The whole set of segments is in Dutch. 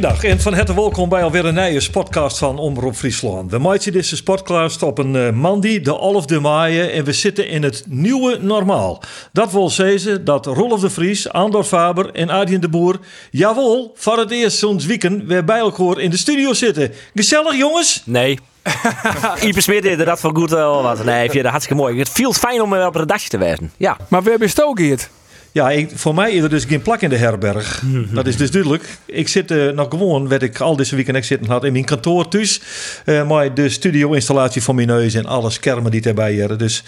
Goeiedag en van harte welkom bij alweer een nieuwe podcast van Omroep Friesland. We maken deze podcast op een uh, Mandy, de 11 de Maaie, en we zitten in het nieuwe normaal. Dat wil zeggen dat Rolf de Vries, Andor Faber en Adrien de Boer, jawel, voor het eerst zo'n weekend weer bij elkaar in de studio zitten. Gezellig jongens? Nee. Smit deed dat van goed wel wat. Nee, vind het hartstikke mooi. Het viel fijn om op een redactie te werken. Ja. Maar we hebben ook hier. Ja, ik, voor mij is er dus geen plak in de herberg. Dat is dus duidelijk. Ik zit uh, nog gewoon, werd ik al deze weekend zitten had in mijn kantoor thuis. Uh, maar de studio-installatie van mijn neus en alle schermen die erbij hebben. Dus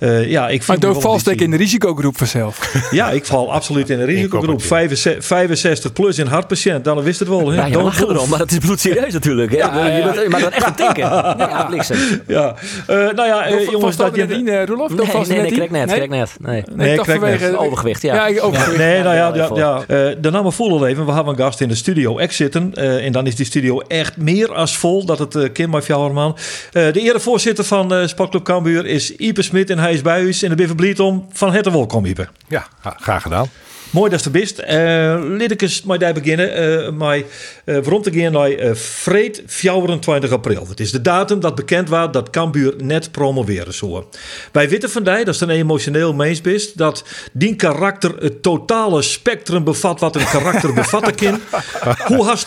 uh, ja, ik vind. Maar valt ik in de risicogroep vanzelf. Ja, ik val absoluut in de risicogroep. 65, 65 plus in hartpatiënt, dan wist het wel. Hè? Ja, je lacht erom, maar dat is bloedserieus natuurlijk. Hè? Ja, ja, ja. Maar dan echt op denken. Ja, bliksem. Ja, nou ja, jongens, dat je. Nee, Roelof? Nee, nee, nee, krijg net, krijg net. Nee, nee, krijg net. Overgewicht, ja. ja overgewicht. Nee, nou ja, ja, ja. Uh, de naam voelen even. We hebben een gast in de studio X zitten. Uh, en dan is die studio echt meer als vol. Dat het uh, Kim maar man. Uh, de erevoorzitter van uh, Sportclub Cambuur is Ipe Smit. En hij is bij u in de Biver om van harte welkom, Ipe. Ja, graag gedaan. Mooi dat je er bent. Uh, Laat ik eens met daar beginnen. Uh, maar uh, waarom te gaan naar uh, Vreed 24 april. Het is de datum dat bekend was dat Cambuur net promoveren zou. Wij weten van die, dat is een emotioneel mens dat die karakter het totale spectrum bevat wat een karakter bevatten kan. hoe hast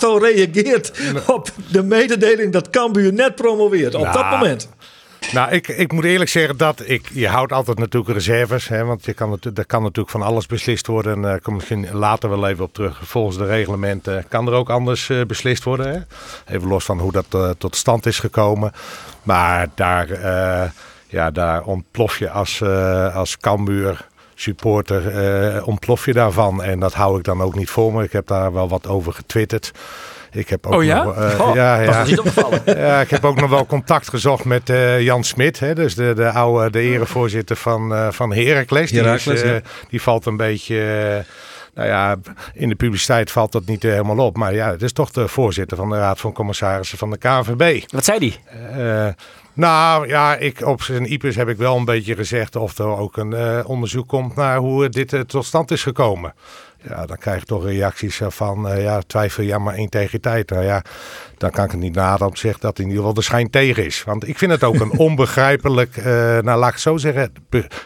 je reageerd op de mededeling dat Cambuur net promoveert op nou, dat moment? Nou, ik, ik moet eerlijk zeggen dat ik, je houdt altijd natuurlijk reserves. Hè, want je kan, er kan natuurlijk van alles beslist worden. En daar uh, kom ik misschien later wel even op terug. Volgens de reglementen kan er ook anders uh, beslist worden. Hè? Even los van hoe dat uh, tot stand is gekomen. Maar daar, ja, daar ontplof je als, als Cambuur supporter, ontplof je daarvan. En dat hou ik dan ook niet voor me. Ik heb daar wel wat over getwitterd. Ik heb ook oh ja? Nog, uh, oh, ja, ja. ja, ik heb ook nog wel contact gezocht met uh, Jan Smit, hè, dus de, de oude de erevoorzitter van, uh, van Heracles. Die, Heracles is, ja. die valt een beetje. nou ja, in de publiciteit valt dat niet helemaal op. Maar ja, het is toch de voorzitter van de Raad van Commissarissen van de KNVB. Wat zei die? Nou ja, ik, op zijn IPUS heb ik wel een beetje gezegd of er ook een onderzoek komt naar hoe dit tot stand is gekomen. Ja, dan krijg je toch reacties van, uh, ja, twijfel ja maar integriteit. Nou ja, dan kan ik het niet te zeggen dat in ieder geval de schijn tegen is. Want ik vind het ook een onbegrijpelijk, uh, nou laat ik het zo zeggen,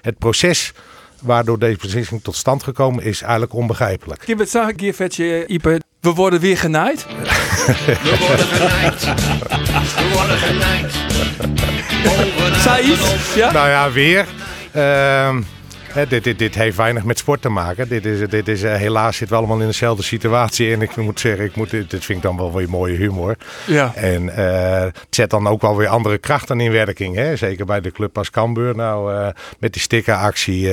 het proces waardoor deze beslissing tot stand gekomen is eigenlijk onbegrijpelijk. Wat zag ik hier, Vetje, Ipe? We worden weer genaaid. We worden genaaid. We worden genaaid. Saïd? Ja? Nou ja, weer. Uh, He, dit, dit, dit, heeft weinig met sport te maken. Dit is, dit is, uh, helaas zitten we allemaal in dezelfde situatie. En ik moet zeggen, ik moet, dit vind ik dan wel weer mooie humor. Ja. En uh, het zet dan ook wel weer andere krachten in werking. Hè? Zeker bij de club als Cambuur. Nou, uh, met die stickeractie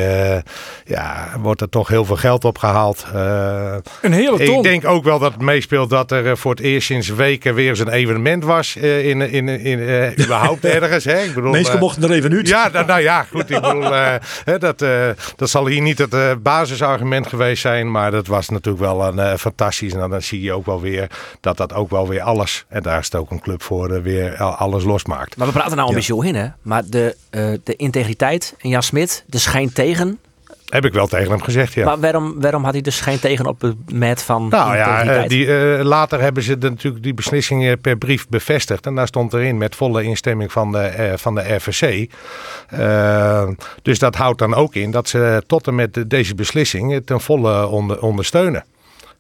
ja, wordt er toch heel veel geld opgehaald. een hele ton. Ik denk ook wel dat het meespeelt dat er voor het eerst sinds weken weer eens een evenement was. in, in, in, überhaupt ergens. Hè? Ik bedoel, Mensen mochten er even uit. Ja, nou, nou ja, goed. Ik bedoel, dat dat zal hier niet het uh, basisargument geweest zijn. Maar dat was natuurlijk wel een uh, fantastisch. En dan zie je ook wel weer dat dat ook wel weer alles. En daar is het ook een club voor. Uh, weer alles losmaakt. Maar we praten nou een ja. beetje in, hè? Maar de, de integriteit en Jan Smit, de schijn tegen. Heb ik wel tegen hem gezegd, ja. Maar waarom, waarom had hij dus geen tegen op het met van Nou ja, die, uh, later hebben ze de, natuurlijk die beslissingen per brief bevestigd. En daar stond erin met volle instemming van de, uh, van de RVC. Uh, dus dat houdt dan ook in dat ze tot en met deze beslissing ten volle onder, ondersteunen.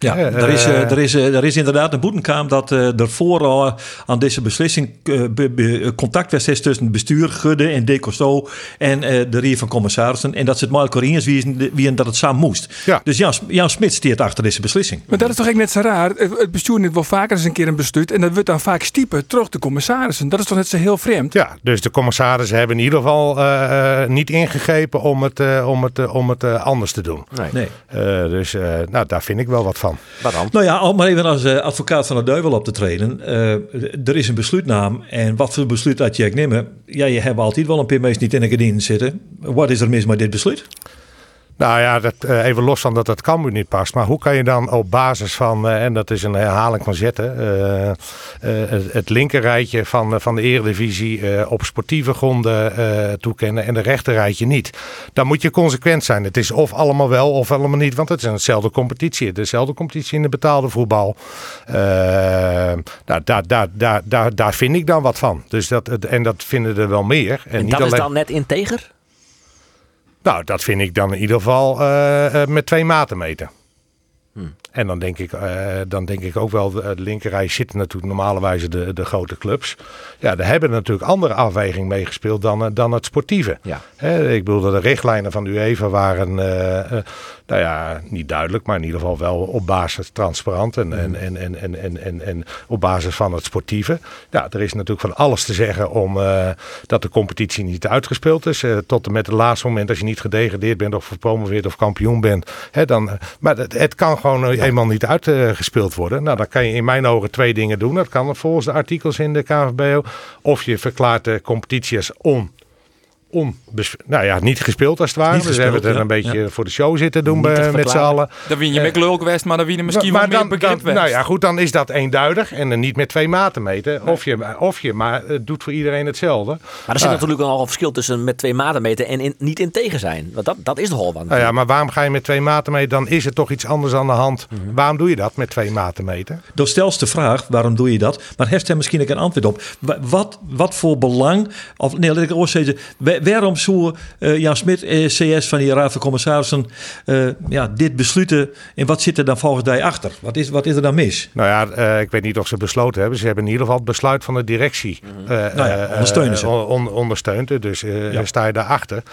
Ja, er, is, uh, er, is, er is inderdaad een boetenkam dat ervoor al aan deze beslissing be, be, contact was tussen het bestuur, Gudde en Decosto en de Rier van Commissarissen. En dat ze het maar eens wie, dat het samen moest. Ja. Dus Jan, Jan Smit steert achter deze beslissing. Maar dat is toch echt net zo raar? Het bestuur neemt wel vaker eens een keer een besluit en dat wordt dan vaak stiepen terug de commissarissen. Dat is toch net zo heel vreemd? Ja, dus de commissarissen hebben in ieder geval niet ingegrepen om het, om het, om het anders te doen. Nee. nee. dus nou, daar vind ik wel wat van. Van. Wat dan? Nou ja, om maar even als eh, advocaat van de duivel op te treden. Eh, er is een besluitnaam. En wat voor besluit dat je nemen? Ja, je hebt altijd wel een paar mensen niet in een gedien zitten. Wat is er mis met dit besluit? Nou ja, dat, eh, even los van dat dat Cambuur niet past. Maar hoe kan je dan op basis van, eh, en dat is een herhaling van zetten, eh, het, het linkerrijtje van, van de eredivisie op sportieve gronden toekennen en de rechterrijtje niet. Dan moet je consequent zijn. Het is of allemaal wel of allemaal niet, want het is eenzelfde competitie. Dezelfde competitie in de betaalde voetbal. Eh, nou, daar, daar, daar, daar, daar vind ik dan wat van. Dus dat, en dat vinden er wel meer. En, En niet dat is alleen... dan net integer? Nou, dat vind ik dan in ieder geval eh, eh, met twee maten meten. En dan denk, ik, eh, dan denk ik ook wel, de linkerrij zitten natuurlijk normalerwijze de, de grote clubs. Ja, daar hebben natuurlijk andere afwegingen meegespeeld dan, eh, dan het sportieve. Ja. Ik bedoel, de richtlijnen van de UEFA waren, eh, eh, nou ja, niet duidelijk, maar in ieder geval wel op basis transparant en, en, en, en, en, en, en, en op basis van het sportieve. Ja, er is natuurlijk van alles te zeggen om eh, dat de competitie niet uitgespeeld is. Eh, tot en met het laatste moment, als je niet gedegradeerd bent of gepromoveerd of kampioen bent. Hè, dan, eh, maar het, het kan gewoon eh, helemaal niet uitgespeeld worden. Nou, dan kan je in mijn ogen twee dingen doen. Dat kan volgens de artikels in de KVBO. Of je verklaart de competitie als on nou ja, niet gespeeld als het ware. Niet dus we hebben het er een ja. beetje voor de show zitten doen bij- met z'n allen. Dan win je met lul geweest, maar dan win je misschien maar wel meer dan, begrip dan, geweest. nou ja, goed, dan is dat eenduidig en dan niet met twee maten meten. Of, je, of je maar het doet voor iedereen hetzelfde. Maar er zit natuurlijk al een verschil tussen met twee maten meten en in, niet integer zijn. Want dat, dat is nogal wat. Nou ja, maar waarom ga je met twee maten meten? Dan is er toch iets anders aan de hand. Mhm. Waarom doe je dat met twee maten meten? Dan stelst de vraag, waarom doe je dat? Maar heeft hij misschien ook een antwoord op. Wa- Wat, wat voor belang, of nee, laat ik ook zeggen, waarom zou eh, Jan Smit, eh, CS van die Raad van Commissarissen, eh, ja, dit besluiten en wat zit er dan volgens mij achter? Wat is, wat is er dan mis? Nou ja, eh, ik weet niet of ze besloten hebben. Ze hebben in ieder geval het besluit van de directie eh, Nou ja, eh, ondersteunen ze. on- on- ondersteund. Dus eh, Ja. sta je daarachter.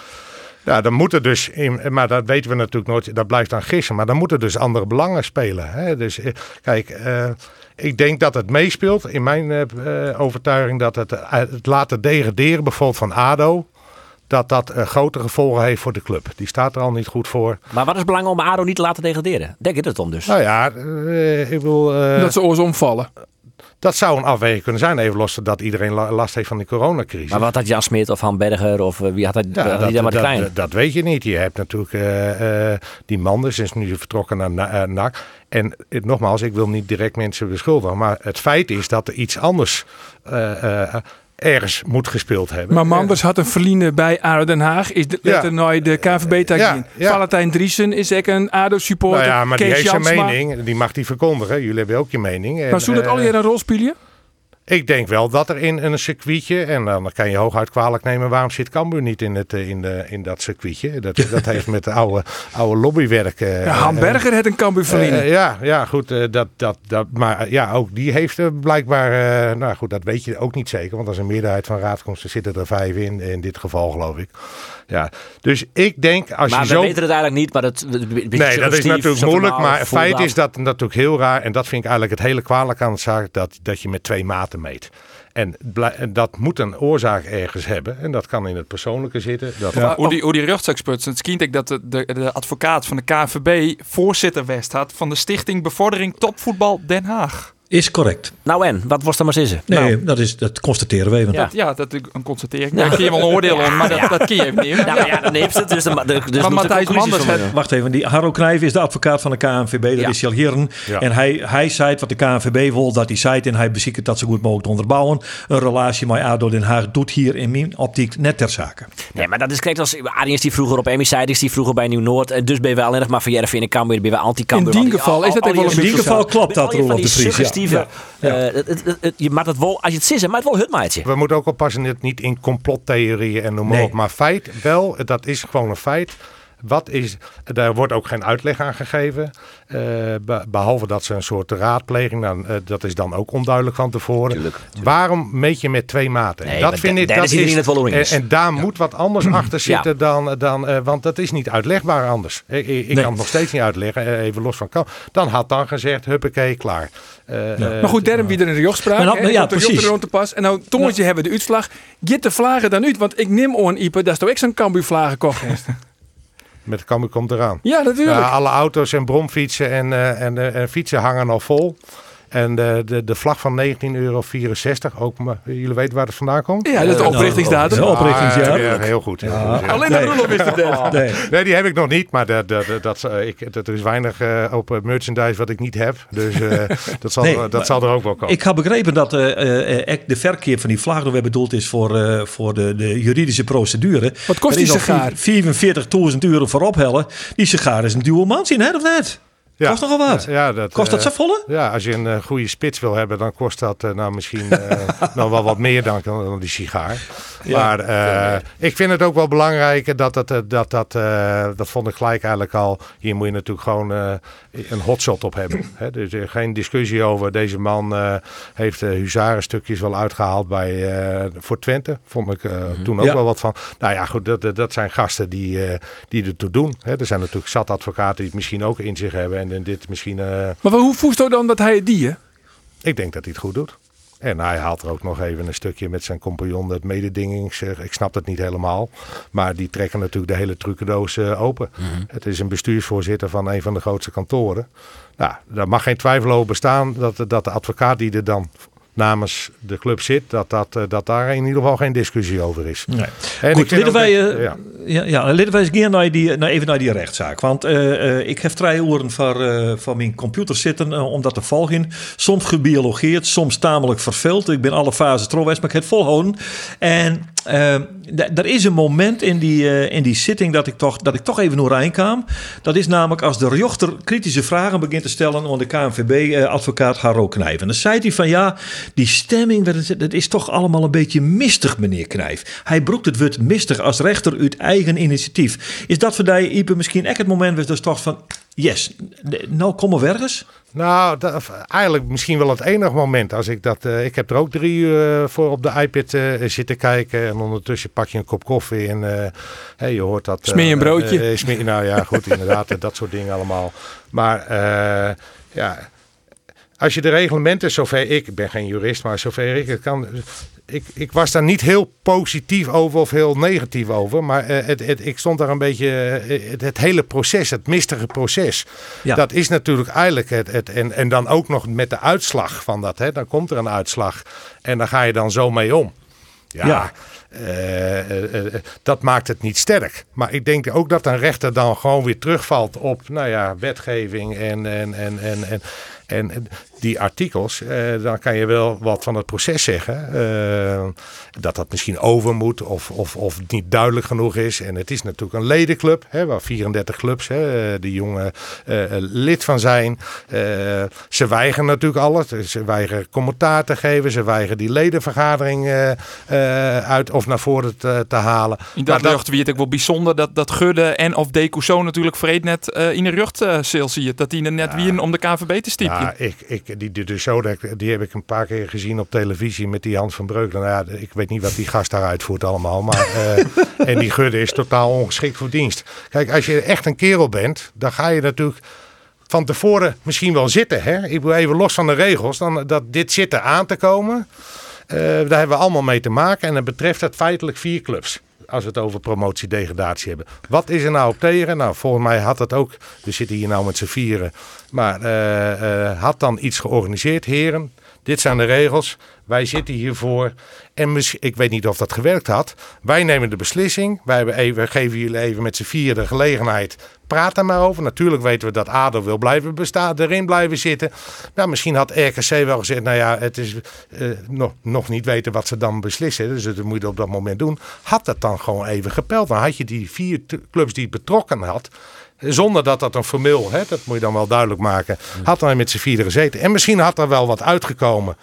Ja, dan moeten dus, in, maar dat weten we natuurlijk nooit, dat blijft dan gissen. Maar dan moeten dus andere belangen spelen. Hè? Dus eh, kijk, eh, ik denk dat het meespeelt, in mijn eh, eh, overtuiging, dat het, eh, het laten degraderen bijvoorbeeld van ADO, dat dat eh, grote gevolgen heeft voor de club. Die staat er al niet goed voor. Maar wat is het belang om ADO niet te laten degraderen? Denk je het om dus? Nou ja, eh, ik bedoel... eh, dat ze oors omvallen. Dat zou een afweging kunnen zijn, even los dat iedereen la- last heeft van die coronacrisis. Maar wat had Jan Smit of Han Berger of wie had dat, Ja, had die daar maar dat, klein? dat, dat weet je niet. Je hebt natuurlijk eh, eh, die man, dus is nu vertrokken naar Na- NAC. En nogmaals, ik wil niet direct mensen beschuldigen. Maar het feit is dat er iets anders eh, eh, ergens moet gespeeld hebben. Maar Manders had een verliezen bij ADO Den Haag. Is de, Ja. de KVB tag Ja, in. ja. Valentijn Driesen is ook een ADO-supporter. Nou ja, maar die heeft zijn mening. Die mag die verkondigen. Jullie hebben ook je mening. En, Maar zou dat al hier een rol spelen? Ik denk wel dat er in een circuitje, en dan kan je hooguit kwalijk nemen, waarom zit Cambuur niet in, het, eh, in, de, in dat circuitje? Dat, dat heeft met oude, oude lobbywerk. eh, Ja, Han eh, Berger had een Cambuur verliezen. Ja, ja, goed. eh, dat, dat, dat, maar ja, ook die heeft er blijkbaar. nou goed, dat weet je ook niet zeker. Want als een meerderheid van raadkomsten zitten er vijf in. In dit geval, geloof ik. Ja, dus ik denk als maar je we zo. weten het eigenlijk niet. Maar dat, Nee, dat is natuurlijk moeilijk. Maar het feit is dat natuurlijk heel raar. En dat vind ik eigenlijk het hele kwalijk aan de zaak. Dat, dat je met twee maten meet. En, dat moet een oorzaak ergens hebben. En dat kan in het persoonlijke zitten. Dat, Hoe die, hoe die het schijnt ik dat de, de, de advocaat van de KVB voorzitter West had van de Stichting Bevordering Topvoetbal Den Haag. Is correct. Nou en, wat was er maar zitten? Nee, Nou, dat, is, dat constateren we even. Ja. Dat, ja, dat is een constatering. Daar kun je wel een oordeel aan, maar dat, dat kun je even niet. nou ja, dan heeft het dus de, dus de Matthijs Manders Wacht even, die Harro Knijf is de advocaat van de KNVB, dat Ja. is hij al heren. Ja. En hij, hij zei wat de KNVB wil, dat hij zei en hij beziekt dat zo goed mogelijk te onderbouwen. Een relatie met ADO Den Haag doet hier in mijn optiek net ter zake. Nee, maar dat is kijk als Arjen is die vroeger op Emi is die vroeger bij Nieuw Noord. En dus ben je wel alleen nog maar van Jervin en Cambuur, ben je wel anti-Cambuur. In die Al- geval al- is dat al- ook wel al een die- In die geval klopt dat, van de Vries. Ja. eh, het- het- het- je maakt het wel, als je het zissen, maar het wel hut maatje. We moeten ook oppassen het niet in complottheorieën en noem maar Nee. op. Maar feit wel, dat is gewoon een feit. Wat is, daar wordt ook geen uitleg aan gegeven. eh, be- behalve dat ze een soort raadpleging, nou, eh, dat is dan ook onduidelijk van tevoren. Tuurlijk, Waarom meet je met twee maten? Nee, dat vind ik dat is het wel en, daar moet wat anders achter zitten dan, dan eh, want dat is niet uitlegbaar anders. Ik, ik, ik kan het nog steeds niet uitleggen, even los van kan. Dan had dan gezegd, huppakee, klaar. Maar goed, daarom wie er nou, hè, ja, de precies. rechter rond te pas. En nou, tongetje hebben de uitslag. Get de vlagen dan uit. Want ik neem on Ipe, dat is toch ik zo'n Cambuur vlagen kocht. Met Cambuur komt eraan. Ja, natuurlijk. Alle auto's en bromfietsen en, eh, en, eh, en fietsen hangen al vol. En de, de, de vlag van 19,64 euro, ook, maar jullie weten waar het vandaan komt? ja, dat is de Eh, oprichtingsdatum. nou, oprichtingsjaar. Ah, ja, heel goed. heel goed, ja. Alleen de Roelof is het net. Nee. Nee, die heb ik nog niet, maar dat, dat, dat, eh, ik, dat, er is weinig eh, op merchandise wat ik niet heb. Dus eh, dat, zal, Nee, dat maar- zal er ook wel komen. Ik had begrepen dat eh, eh, eh, de verkeer van die vlag nog weer bedoeld is voor, eh, voor de, de juridische procedure. Wat kost die sigaar? 44.000 euro voor ophellen. Die sigaar is een dual man zien, hè, of net? Ja. Kost nogal wat. Ja, ja, dat, Kost dat zo volle? Ja, als je een eh, goede spits wil hebben, dan kost dat eh, nou misschien nog wel wat meer dan, dan die sigaar. maar ik vind het ook wel belangrijk dat dat, dat, dat, dat vond ik gelijk eigenlijk al. Hier moet je natuurlijk gewoon een hotshot op hebben. Hè? Dus geen discussie over. Deze man heeft uh, huzarenstukjes wel uitgehaald bij, voor Twente. Vond ik eh, toen ook wel wat van. Nou ja, goed, dat, dat- zijn gasten die, die ertoe doen. Hè? Er zijn natuurlijk zat advocaten die het misschien ook in zich hebben. En, en dit misschien... eh, Maar hoe voest u dan dat hij het die, hè? ik denk dat hij het goed doet. En hij haalt er ook nog even een stukje met zijn compagnon het mededingings. Ik snap het niet helemaal. Maar die trekken natuurlijk de hele trucendoos eh, open. Het is een bestuursvoorzitter van een van de grootste kantoren. Nou, daar mag geen twijfel over bestaan dat, dat de advocaat die er dan namens de club zit, dat, dat, eh, dat daar in ieder geval geen discussie over is. Nee. En ik Goed, ook wij, dat- eh, ja. ja. Ja, laten wij naar die, naar, even naar die rechtszaak. Want eh, ik heb drie uren van, van mijn computer zitten eh, om dat te volgen. Soms gebiologeerd, soms tamelijk verveeld. Ik ben alle fases trouwens, maar ik heb het volhouden. En er is een moment in die, eh, in die zitting dat ik, toch, dat ik toch even naar kwam. Dat is namelijk als de rechter kritische vragen begint te stellen aan de KNVB-advocaat Harro Knijf. En dan zei hij van ja, die stemming, dat is- dat toch allemaal een beetje mistig, meneer Knijf. Hij broekt het woord mistig als rechter uit eigen initiatief. Is dat voor die Ipe misschien echt het moment was dus toch van yes, nou komen we ergens? Nou, dat, eigenlijk misschien wel het enige moment. Als ik dat, eh, ik heb er ook drie uur eh, voor op de iPad eh, zitten kijken. En ondertussen pak je een kop koffie en hey, je hoort dat. Smeer je een broodje. smeer- nou ja, goed, inderdaad. dat soort dingen allemaal. Maar eh, ja, als je de reglementen, zover ik, ik ben geen jurist, maar zover ik het kan. Ik, ik was daar niet heel positief over of heel negatief over. Maar eh, het, het, ik stond daar een beetje. eh, het, het hele proces, het mistige proces. Ja. Dat is natuurlijk eigenlijk het. het en, en dan ook nog met de uitslag van dat. Hè, dan komt er een uitslag. En dan ga je dan zo mee om. Ja. Ja. eh, dat maakt het niet sterk. Maar ik denk ook dat een rechter dan gewoon weer terugvalt op nou ja, wetgeving en, en, en, en, en, en die artikels. eh, dan kan je wel wat van het proces zeggen. eh, dat dat misschien over moet of, of, of niet duidelijk genoeg is. En het is natuurlijk een ledenclub, hè, waar 34 clubs hè, eh, die jongen eh, lid van zijn. Ze weigeren natuurlijk alles. Ze weigeren commentaar te geven. Ze weigeren die ledenvergadering uit of naar voren te, te halen. In dat lucht wie het ook wel bijzonder dat, dat Gudde en of De Cousseau natuurlijk vreed net in de rugtseel zie je. Dat die er net wie om de KVB te stiepen. Ja, ik, ik, die, die, de show, die- die heb ik een paar keer gezien op televisie met die Hans van Breukelen. Nou ja, ik weet niet wat die gast daar uitvoert allemaal. Maar, eh, en die Gudde is totaal ongeschikt voor dienst. Kijk, als je echt een kerel bent, dan ga je natuurlijk van tevoren misschien wel zitten. Hè? Ik wil even los van de regels. Dan, dat dit zit er aan te komen. Eh, daar hebben we allemaal mee te maken. En dan betreft het feitelijk vier clubs. Als we het over promotie-degradatie hebben. Wat is er nou op tegen? Nou, volgens mij had het ook. We zitten hier nou met z'n vieren. Maar eh, eh, had dan iets georganiseerd, heren. Dit zijn de regels. Wij zitten hiervoor. En ik weet niet of dat gewerkt had. Wij nemen de beslissing. Wij geven jullie even met z'n vieren de gelegenheid. Praat er maar over. Natuurlijk weten we dat ADO wil blijven bestaan, erin blijven zitten. Nou, misschien had RKC wel gezegd, nou ja, het is eh, nog, nog niet weten wat ze dan beslissen. Dus dat moet je op dat moment doen. Had dat dan gewoon even gepeld. Dan had je die vier clubs die betrokken had. Zonder dat dat een formeel, hè, dat moet je dan wel duidelijk maken, had dan met z'n vieren gezeten. En misschien had er wel wat uitgekomen.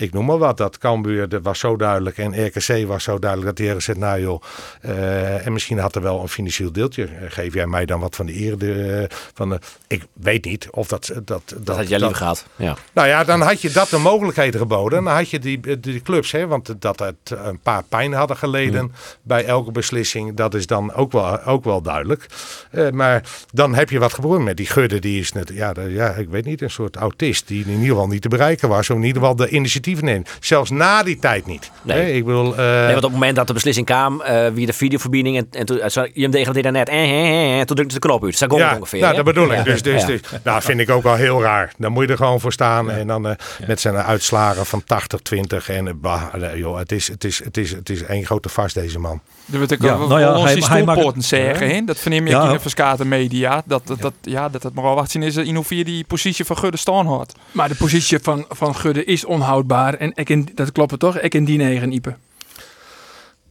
Ik noem maar wat, dat Cambuur dat was zo duidelijk en RKC was zo duidelijk dat die hebben gezegd, nou joh, eh, en misschien had er wel een financieel deeltje. Eh, Geef jij mij dan wat van de eer? De, van de, ik weet niet of dat... Dat, dat, Dat had jij liever gehad. Ja. nou ja, dan had je dat de mogelijkheid geboden. Dan had je die, die clubs, hè, want dat het een paar pijn hadden geleden bij elke beslissing. Dat is dan ook wel, ook wel duidelijk. Eh, maar dan heb je wat geboren met die Gudde. Die is net, ja, de- ja, ik weet niet, een soort autist die in ieder geval niet te bereiken was. Of in ieder geval de initiatief initiatieven neemt. Zelfs na die tijd niet. Nee. Ik bedoel, eh, Nee, want op het moment dat de beslissing kwam, eh wie de videoverbinding en, en toen, eh, je hem degradeerde net, eh, eh, eh, en toen drukte de knop uit. Zo het ja, ongeveer. nou, dat bedoel ik. Dus, dus, dus nou, vind ik ook wel heel raar. Dan moet je er gewoon voor staan. En dan eh, met zijn uitslagen van 80, 20. En eh, bah, eh, joh, het is, het, is, het, is, het is één grote vast, deze man. Er wordt ook Ja, nou ja, ons hij- die hij maakt- stoelpoorten zeggen. Dat verneem je Ja. in de verskate media. Dat, dat, dat, ja, dat het maar al wacht zien is in hoeverre die positie van Gudde staan had. Maar de positie van, van Gudde is onhoudbaar. En ik in, dat klopt het toch? Ik in die negen Ipe.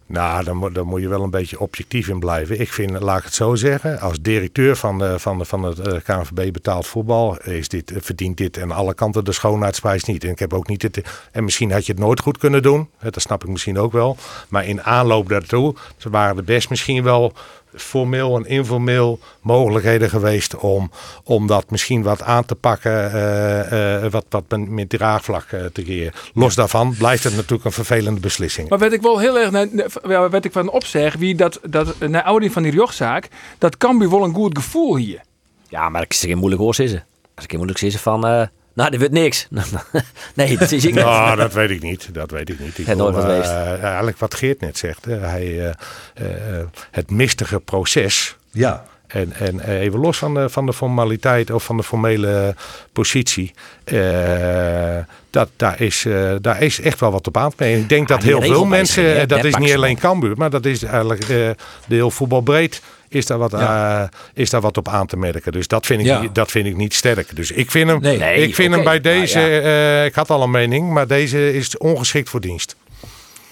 Nou, dan, moet- je wel een beetje objectief in blijven. Ik vind, laat ik het zo zeggen, als directeur van, van, van het eh, KNVB betaald voetbal is dit, eh, verdient dit aan alle kanten de schoonheidsprijs niet. En ik heb ook niet het. En misschien had je het nooit goed kunnen doen. Dat snap ik misschien ook wel. Maar in aanloop daartoe, waren er best misschien wel formeel en informeel mogelijkheden geweest om, om dat misschien wat aan te pakken, eh, eh, wat, wat met- draagvlak eh, te creëren. Los daarvan blijft het natuurlijk een vervelende beslissing. Maar werd ik wel heel erg naar, ja, werd ik van opzeg wie dat, dat naar oudering van die rjochtzaak, dat Cambuur wel een goed gevoel hier. Ja, maar ik is geen moeilijk oor zitten. Als ik moeilijk zitten van, eh, nou, dit wordt niks. nee, dat is ik niet. Nou, dat weet ik niet. Dat weet ik niet. Ik Het nooit wat geweest. eh, eigenlijk wat Geert net zegt. hè. Hij, eh, eh, het mistige proces. Ja. En, en eh, even los van de, van de formaliteit of van de formele positie. eh, dat, daar, is, eh, daar is echt wel wat op aan te. Ik denk dat heel veel mensen, eh, dat dat is niet alleen Cambuur, maar dat is eigenlijk eh, de heel voetbalbreed. Is daar, wat, Ja. eh, is daar wat op aan te merken. Dus dat vind ik, Ja. dat vind ik niet sterk. Dus ik vind hem, Nee. Nee, ik vind hem bij maar deze. ja. eh, ik had al een mening, maar deze is ongeschikt voor dienst.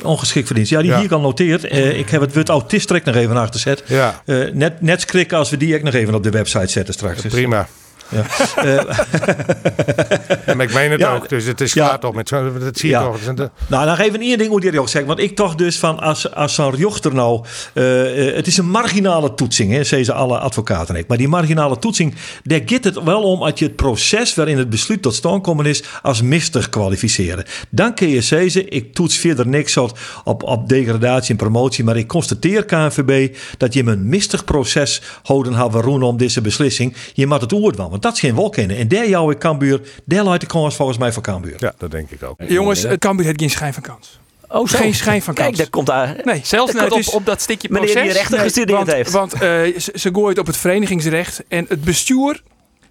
Ongeschikt verdienst. Ja, die Ja. hier kan noteerd. Eh, ik heb het woord autist direct nog even achter gezet. Ja. Eh, net, net schrikken als we die ook nog even op de website zetten straks. Dus, Prima. Ja. Eh, En ik meen het Ja, ook. Dus het is ja. klaar toch met zo. Dat zie je toch. Een- Nou, nog even één ding moet je ook zeggen. Want ik toch dus van, als, als zo'n jochter nou... eh, eh, het is een marginale toetsing, hè, zeggen ze alle advocaten. ook. Maar die marginale toetsing, daar gaat het wel om... als je het proces waarin het besluit tot stand komen is... als mistig kwalificeren. Dan kun je zeggen, ik toets verder niks op, op degradatie en promotie... maar ik constateer, KNVB, dat je een mistig proces houden had om deze beslissing. Je moet het oord wel, want dat is geen wolkennen. En daar jouw Cambuur, daar leidt de kans volgens mij voor Cambuur. Ja, dat denk ik ook. Jongens, het Cambuur heeft geen schijn van kans. Oh, zo. Geen schijn van Kijk, kans. daar komt daar... Nee, Zelfs net op, op dat stukje Meneer die proces. rechten gestudeerd want, heeft. Want eh, ze, ze gooit op het verenigingsrecht. En het bestuur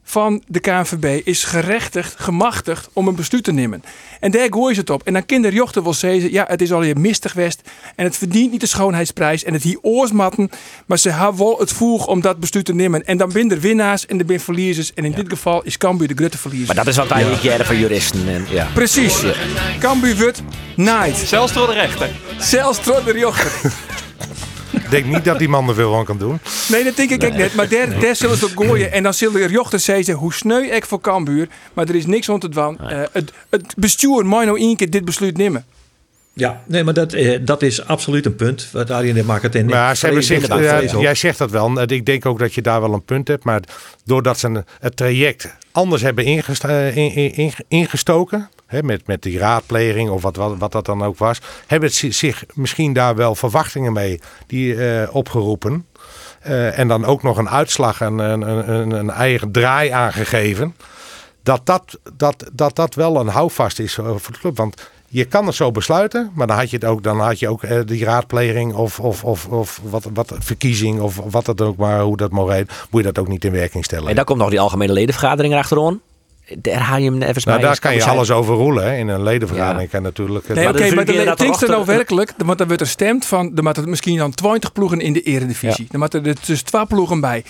van de KNVB is gerechtigd, gemachtigd om een besluit te nemen. En daar gooien ze het op. En dan kinderjochten wil zeggen, ja, het is al hier mistig geweest. En het verdient niet de schoonheidsprijs. En het hier oorsmatten. Maar ze hebben wel het voeg om dat besluit te nemen. En dan ben er winnaars en er ben verliezers. En in dit geval is Cambuur de grote verliezer. Maar dat is wat wij een keer van juristen. En, ja. Precies. Cambuur wordt night. Zelfs door de rechter. Zelfs door de jochten. Ik denk niet dat die man er veel aan kan doen. Nee, dat denk ik ook net. Maar daar, daar zullen ze op gooien. En dan zullen er jochten zeggen hoe sneu ik voor Cambuur. Maar er is niks om te doen. Eh, het, het bestuur moet nou één keer dit besluit nemen. Ja, nee, maar dat, eh, dat is absoluut een punt. Wat daarin maakt het in. Maar ze ja, jij zegt dat wel. Ik denk ook dat je daar wel een punt hebt. Maar doordat ze een- het traject anders hebben eh, in- in- in- ingestoken. Hè, met, met die raadpleging of wat, wat, dat dan ook was. Hebben zich misschien daar wel verwachtingen mee die, eh, opgeroepen. Eh, en dan ook nog een uitslag en een, een, een, eigen draai aangegeven. Dat dat, dat, dat dat wel een houvast is voor de club. Want je kan het zo besluiten, maar dan had je het ook, dan had je ook eh, die raadpleging of, of, of, of wat, wat verkiezing of wat dat ook maar, hoe dat maar heet, moet je dat ook niet in werking stellen. En daar komt nog die algemene ledenvergadering achteraan. Daar haal je hem even nou, bij. daar kan je zijn. alles over roelen. Hè. In een ledenvergadering kan natuurlijk. Nee, Maar oké, de maar dan inderdaad klinkt er nou werkelijk. Want dan wordt er stemd van. Er moeten misschien dan 20 ploegen in de eredivisie. Dan moeten er dus 12 ploegen bij.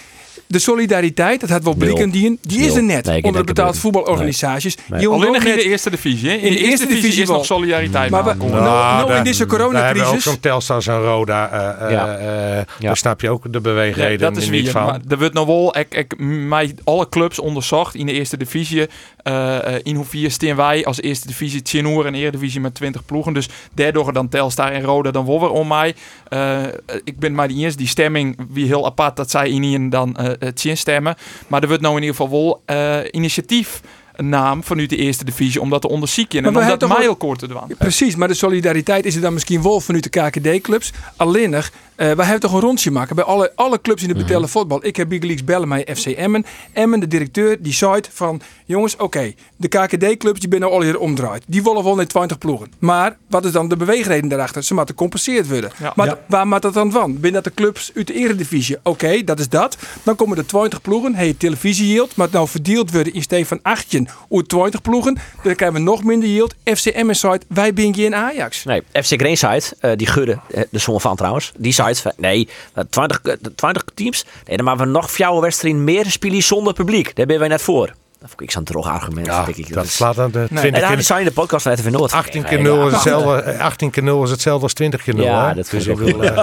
De solidariteit, dat had wel blikken die, die is er net. Nee, onder de betaald voetbalorganisaties. Nee. Je wil Alleen nog in de eerste divisie. hè? In, de, eerste divisie, is nog solidariteit. Maar we-. Nou, nou, in deze Daar hebben we ook coronacrisis- zo'n Telstar en Roda. eh, eh, Ja. eh, Ja. Daar snap je ook de beweegreden Ja, dat is niet wie. van. Maar er wordt nog wel, ik, ik, mij alle clubs onderzocht in de eerste divisie. eh, eh, in hoeverre staan wij als eerste divisie Tjenoer en eredivisie met 20 ploegen. Dus daardoor dan Telstar en Roda dan wel weer om mij. Eh, ik ben maar die eerste die stemming wie heel apart dat zij in dan het stemmen. Maar er wordt nou in ieder geval wel eh, initiatief een naam vanuit de eerste divisie om dat te. Maar En we om dat hebben toch wel- mijlkoord te doen. Precies, maar de solidariteit is er dan misschien wel vanuit de KKD-clubs. Alleen nog, eh, wij hebben toch een rondje maken bij alle, alle clubs in de betellen voetbal. Ik heb Big bellen met FC Emmen. Emmen, de directeur, die zei van... Jongens, oké, de KKD-clubs die binnen al hier omdraaid. Die willen wel net 20 ploegen. Maar wat is dan de beweegreden daarachter? Ze moeten gecompenseerd worden. Ja. Maar Ja. waar maakt dat dan van? Binnen dat de clubs uit de eredivisie. Oké, dat is dat. Dan komen er 20 ploegen. Hey, televisie yield. Maar het nou verdeeld worden in steeds van 18 uit 20 ploegen. Dan krijgen we nog minder yield. FC Emmen site, wij ben je in Ajax. Nee, FC Greenside, eh die gudde, eh, de som van trouwens, die site van, nee, eh, 20, eh, 20 teams, nee, dan maken we nog fjouwe wedstrijden meer spelen zonder publiek. Daar ben wij net voor. Dat vond ik zo'n droog argument. Ja, denk ik. dat is- slaat aan de En 20 daar keer. zijn de podcast net even nooit. 18 keer 0 is hetzelfde, eh, 18 keer 0 is hetzelfde als 20 keer 0. Ja, hè? dat dus vind ik ik wil, eh,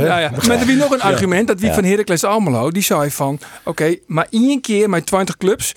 Ja, ja. Maar er wie nog een argument. Dat wie van Heracles Almelo, die zei van... Oké, maar één keer met 20 clubs,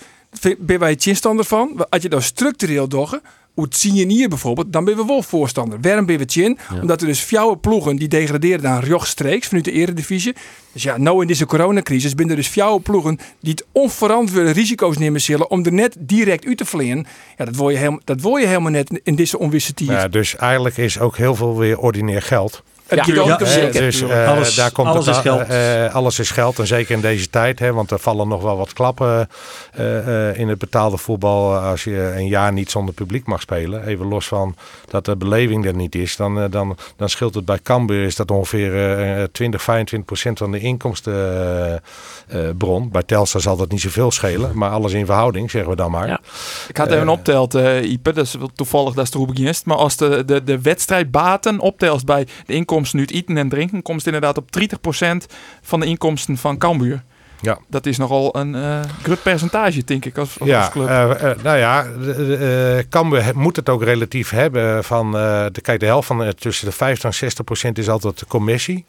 ben wij het chinstander van. Als je dat structureel doggen, zien hier bijvoorbeeld, dan ben we wel voorstander. Waarom ben we chin? Omdat er dus fjouwe ploegen die degraderen naar rechtstreeks vanuit de eredivisie. Dus ja, nou in deze coronacrisis zijn er dus fjouwe ploegen die het onverantwoorde risico's nemen zullen om er net direct uit te vliegen. Ja, dat wil je, helemaal, dat wil je helemaal net in deze onwisse tijd. ja, dus eigenlijk is ook heel veel weer ordinair geld. Het Ja, Eh, zeker. dus eh, Alles- daar komt alles het, is geld. eh, alles is geld. En zeker in deze tijd. Hè, want er vallen nog wel wat klappen eh, eh, in het betaalde voetbal. Als je een jaar niet zonder publiek mag spelen. Even los van dat de beleving er niet is. Dan, dan, dan scheelt het bij Cambuur is dat ongeveer eh, 20, 25 procent van de inkomstenbron. bij Telstar zal dat niet zoveel schelen. Maar alles in verhouding, zeggen we dan maar. Ja. Ik had even opteld, Ipe, dat is toevallig dat is erop begint. Maar als de, de, de wedstrijdbaten optelt bij de inkomsten uit eten en drinken, komt het inderdaad op 30% van de inkomsten van Cambuur. Ja. Dat is nogal een eh groot percentage, denk ik, als, als, Ja, club. eh, eh, nou ja, de- de, eh, Cambuur moet het ook relatief hebben van, eh, de, kijk, de helft van tussen de 50 en 60 procent is altijd de commissie.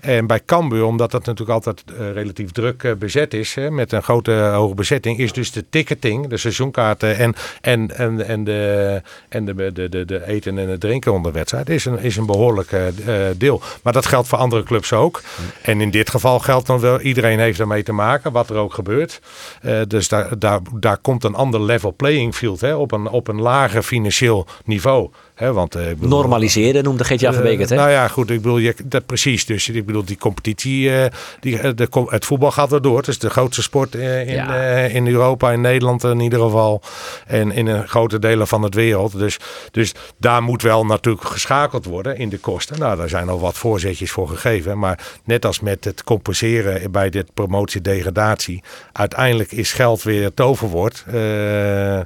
En bij Cambuur, omdat dat natuurlijk altijd relatief druk bezet is, hè, met een grote hoge bezetting, is dus de ticketing, de seizoenkaarten en, en, en, en, de, en de, de, de, de eten en het drinken onder wedstrijd is een, is een behoorlijk eh, eh, deel. Maar dat geldt voor andere clubs ook. En in dit geval geldt dan wel, iedereen heeft ermee te maken, wat er ook gebeurt. Eh, dus daar, daar, daar komt een ander level playing field hè, op, een, op een lager financieel niveau. Hè, want, eh, ik bedoel- Normaliseren noemde Geert-Jan van Beek het, hè? nou ja, goed. Ik bedoel, je, dat precies. Dus ik bedoel, die competitie, eh, die, eh, de, het voetbal gaat erdoor. Het is de grootste sport eh, in, Ja. eh, in Europa, in Nederland in ieder geval. En in een grote delen van het wereld. Dus, dus daar moet wel natuurlijk geschakeld worden in de kosten. Nou, daar zijn al wat voorzetjes voor gegeven. Maar net als met het compenseren bij dit promotie-degradatie. Uiteindelijk is geld weer het toverwoord. Eh, eh,